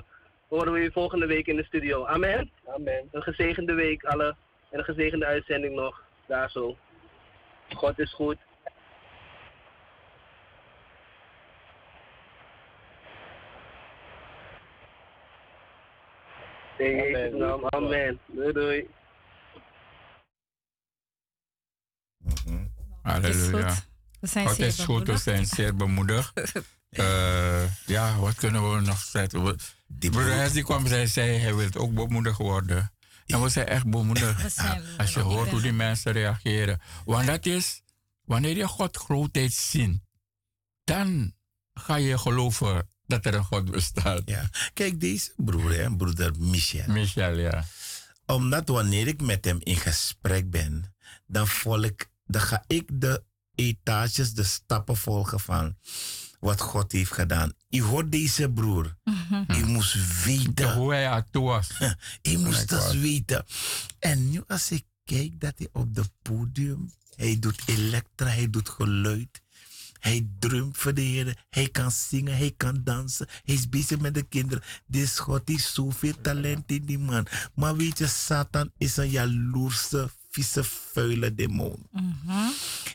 Speaker 6: horen we u volgende week in de studio. Amen. Amen. Een gezegende week alle. En een gezegende uitzending nog. Daar zo. God is goed. In Jezus' naam. Amen. Doei doei.
Speaker 1: Halleluja.
Speaker 2: goed. We zijn
Speaker 1: God is goed, we zijn zeer bemoedigd. Eh, ja, wat kunnen we nog
Speaker 3: Die
Speaker 1: Broeder die kwam en zei, hij wil ook bemoedigd worden. En we zijn echt bemoedigd. Als je hoort hoe die mensen reageren. Want dat is, wanneer je God grootheid ziet, dan ga je geloven dat er een God bestaat.
Speaker 3: Ja. Kijk, deze broer, hè, broeder Michel.
Speaker 1: Michel, ja.
Speaker 3: Omdat wanneer ik met hem in gesprek ben, dan, volg, dan ga ik de etages, de stappen volgen van wat God heeft gedaan. Je hoort deze broer. Je moest weten.
Speaker 1: Hoe hij toe was.
Speaker 3: Je moest dus
Speaker 1: God.
Speaker 3: weten. En nu als ik kijk dat hij op de podium, hij doet elektra, hij doet geluid. Hij drumt voor de Heer. Hij kan zingen, hij kan dansen. Hij is bezig met de kinderen. Dit God heeft zoveel talent in die man. Maar weet je, Satan is een jaloerse, vieze, vuile demon.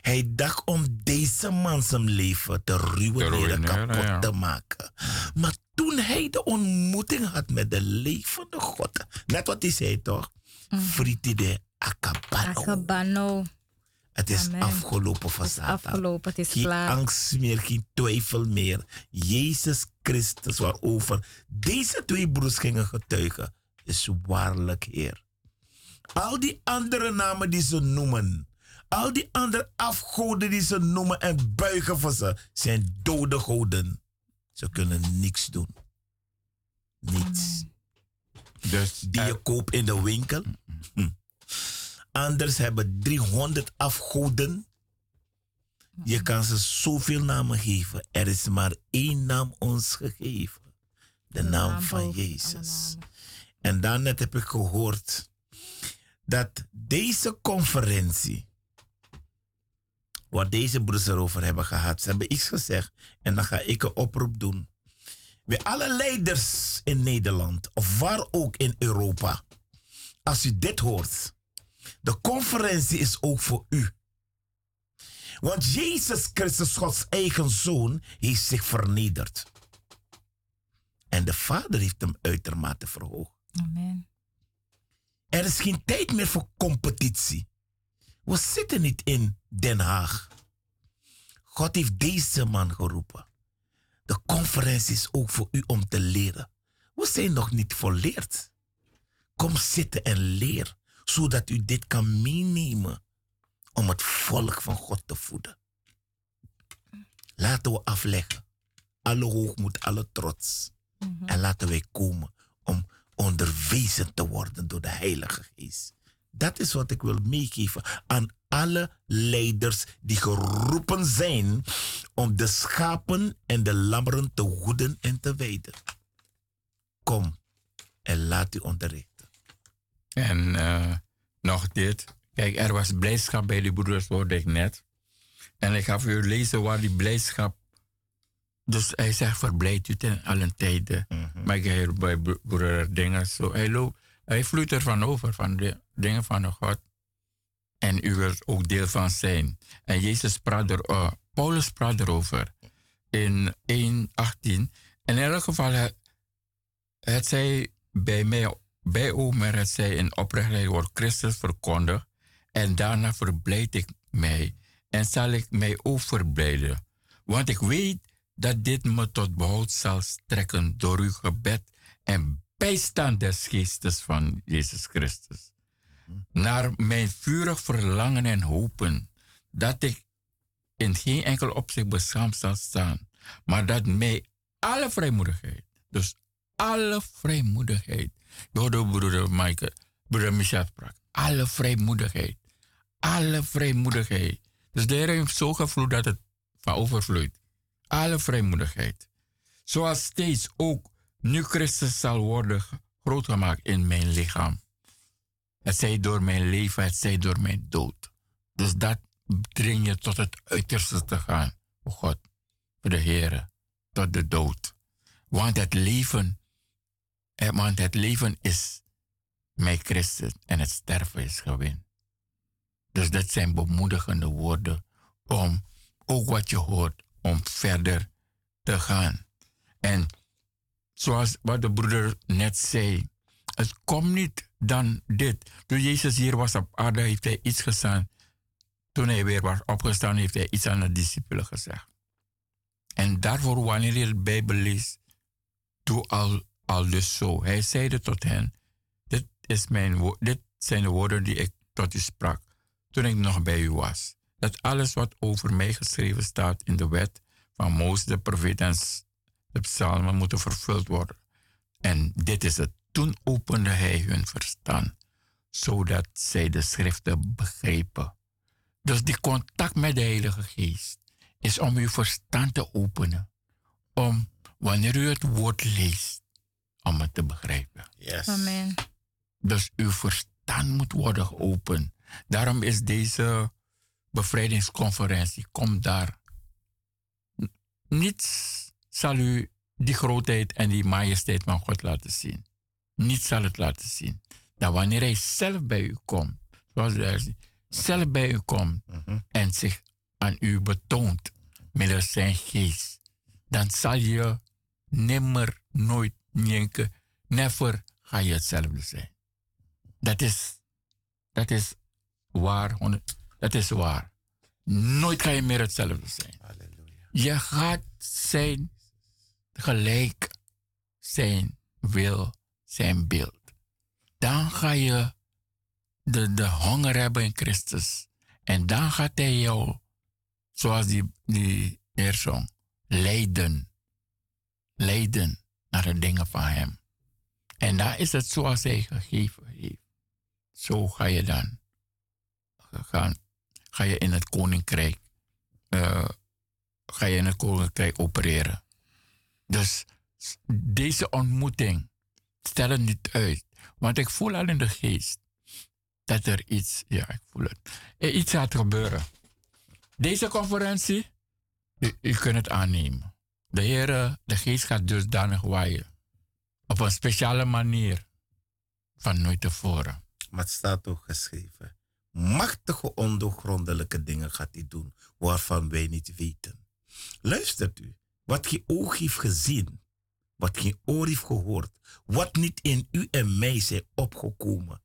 Speaker 3: Hij dacht om deze man zijn leven te ruïneren, kapot
Speaker 1: ja.
Speaker 3: te maken. Maar toen hij de ontmoeting had met de levende God, net wat hij zei toch? Friet de akabano.
Speaker 2: Akabano.
Speaker 3: Het is
Speaker 2: Amen.
Speaker 3: afgelopen voor
Speaker 2: Het is afgelopen, het is
Speaker 3: Geen
Speaker 2: klaar.
Speaker 3: angst meer, geen twijfel meer. Jezus Christus, waarover deze twee broers gingen getuigen, is waarlijk Heer. Al die andere namen die ze noemen, al die andere afgoden die ze noemen en buigen voor ze, zijn dode goden. Ze kunnen niks doen. Niets.
Speaker 1: Dus
Speaker 3: Die
Speaker 1: eh,
Speaker 3: je koopt in de winkel. Hm. Anders hebben 300 afgoden. Je kan ze zoveel namen geven. Er is maar één naam ons gegeven. De naam van Jezus. En daarnet heb ik gehoord dat deze conferentie, waar deze broers erover hebben gehad, ze hebben iets gezegd en dan ga ik een oproep doen. Bij alle leiders in Nederland of waar ook in Europa, als u dit hoort, de conferentie is ook voor u. Want Jezus Christus, Gods eigen zoon, heeft zich vernederd. En de Vader heeft hem uitermate verhoogd.
Speaker 2: Amen.
Speaker 3: Er is geen tijd meer voor competitie. We zitten niet in Den Haag. God heeft deze man geroepen. De conferentie is ook voor u om te leren. We zijn nog niet volleerd. Kom zitten en leer, zodat u dit kan meenemen om het volk van God te voeden. Laten we afleggen. Alle hoogmoed, alle trots. En laten wij komen om onderwezen te worden door de Heilige Geest. Dat is wat ik wil meegeven aan alle leiders die geroepen zijn om de schapen en de lammeren te hoeden en te weiden. Kom en laat u onderrichten.
Speaker 1: En eh, nog dit. Kijk, er was blijdschap bij die broeders, hoorde ik net. En ik ga voor u lezen waar die blijdschap. Dus hij zegt: Verblijd u ten allen tijden. Maar ik bij bro- broeder dingen zo. Hij, loopt, hij vloeit ervan over, van de dingen van de God. En u wilt ook deel van zijn. En Jezus praat er, eh, Paulus praat erover in 1:18. En in elk geval, het, het zij bij mij, bij Omer, het zij in oprechtheid wordt Christus verkondigd. En daarna verblijd ik mij en zal ik mij ook verblijden. Want ik weet dat dit me tot behoud zal strekken door uw gebed en bijstand des geestes van Jezus Christus. Naar mijn vurig verlangen en hopen dat ik in geen enkel opzicht beschaamd zal staan, maar dat mij alle vrijmoedigheid, dus alle vrijmoedigheid, je hoorde broeder Michael, broeder Michel sprak, alle vrijmoedigheid, alle vrijmoedigheid. Dus de Heer heeft zo gevloed dat het van overvloeit. Alle vrijmoedigheid. Zoals steeds ook nu Christus zal worden groot gemaakt in mijn lichaam. Het zij door mijn leven, het zij door mijn dood. Dus dat dring je tot het uiterste te gaan. God, voor de Heer, tot de dood. Want het leven, want het leven is mij Christus en het sterven is gewin. Dus dat zijn bemoedigende woorden om ook wat je hoort, om verder te gaan. En zoals wat de broeder net zei, het komt niet dan dit. Toen Jezus hier was op aarde, heeft hij iets gedaan. Toen hij weer was opgestaan, heeft hij iets aan de discipelen gezegd. En daarvoor, wanneer je de Bijbel leest, doe al, al dus zo. Hij zeide tot hen: dit, is mijn, dit zijn de woorden die ik tot u sprak toen ik nog bij u was. Dat alles wat over mij geschreven staat in de wet van Mozes, de profeet en de psalmen moeten vervuld worden. En dit is het. Toen opende hij hun verstand, zodat zij de schriften begrepen. Dus die contact met de Heilige Geest is om uw verstand te openen. Om, wanneer u het woord leest, om het te begrijpen.
Speaker 3: Yes.
Speaker 2: Amen.
Speaker 1: Dus uw verstand moet worden geopend. Daarom is deze bevrijdingsconferentie, kom daar. Niets zal u die grootheid en die majesteit van God laten zien. Niets zal het laten zien. Dat wanneer hij zelf bij u komt, zoals u zegt, zelf bij u komt en zich aan u betoont middels zijn geest, dan zal je nimmer, nooit, nienke, never ga je hetzelfde zijn. Dat is, dat is waar, honderd- dat is waar. Nooit ga je meer hetzelfde zijn. Je gaat zijn gelijk zijn wil, zijn beeld. Dan ga je de, de honger hebben in Christus. En dan gaat hij jou, zoals die, die heer zong, leiden. Leiden naar de dingen van hem. En daar is het zoals hij gegeven heeft. Zo ga je dan gaan, ga je in het koninkrijk, eh, ga je in het koninkrijk opereren. Dus deze ontmoeting, stel het niet uit. Want ik voel al in de geest dat er iets, ja, ik voel het, er iets gaat gebeuren. Deze conferentie, u, u kunt het aannemen. De Heer, eh, de geest gaat dusdanig waaien. Op een speciale manier. Van nooit tevoren.
Speaker 3: Het staat ook geschreven. Machtige ondoorgrondelijke dingen gaat hij doen, waarvan wij niet weten. Luistert u, wat geen oog heeft gezien, wat geen oor heeft gehoord, wat niet in u en mij zijn opgekomen.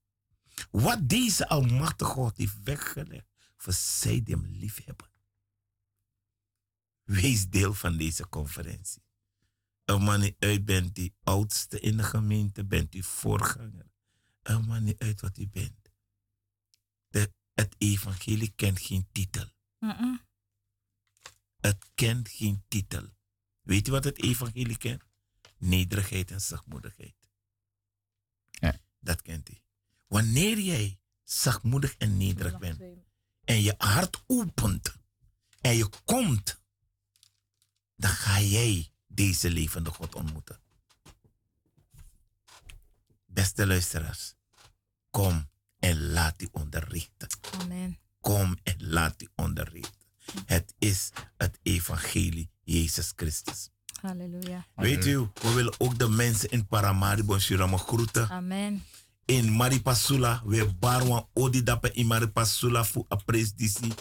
Speaker 3: Wat deze Almachtige God heeft weggelegd voor zij die hem liefhebben. Wees deel van deze conferentie. En wanneer u bent die oudste in de gemeente, bent u voorganger. En wanneer uit wat u bent. Het evangelie kent geen titel.
Speaker 2: Mm-mm.
Speaker 3: Het kent geen titel. Weet u wat het evangelie kent? Nederigheid en zachtmoedigheid.
Speaker 1: Ja.
Speaker 3: Dat kent hij. Wanneer jij zachtmoedig en nederig bent en je hart opent en je komt, dan ga jij deze levende God ontmoeten. Beste luisteraars, kom en laat u onderrichten.
Speaker 2: Amen.
Speaker 3: Kom en laat u onderrichten. Het is het evangelie Jezus Christus.
Speaker 2: Halleluja.
Speaker 3: Weet u, we willen ook de mensen in Paramaribo en Suriname groeten.
Speaker 2: Amen.
Speaker 3: In Maripasula, we barwan odi dape in Maripasula fu apres disi.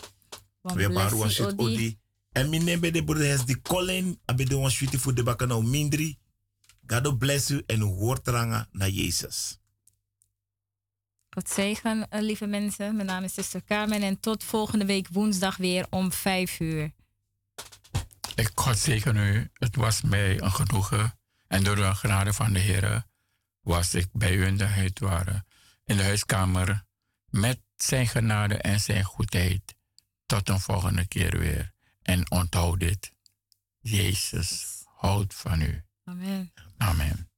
Speaker 3: We barwan shit Odi. En mi nebe de broeder has di Colin, abe de wan sweetie fu de bakken nou mindri. God bless u en u hoort rangen naar Jezus.
Speaker 2: God zegen, eh, lieve mensen. Mijn naam is Sister Carmen en tot volgende week woensdag weer om vijf uur.
Speaker 1: Ik God zegen u. Het was mij een genoegen. En door de genade van de Heer was ik bij u in de huid waren. In de huiskamer. Met zijn genade en zijn goedheid. Tot een volgende keer weer. En onthoud dit. Jezus houdt van u.
Speaker 2: Amen.
Speaker 1: Amen.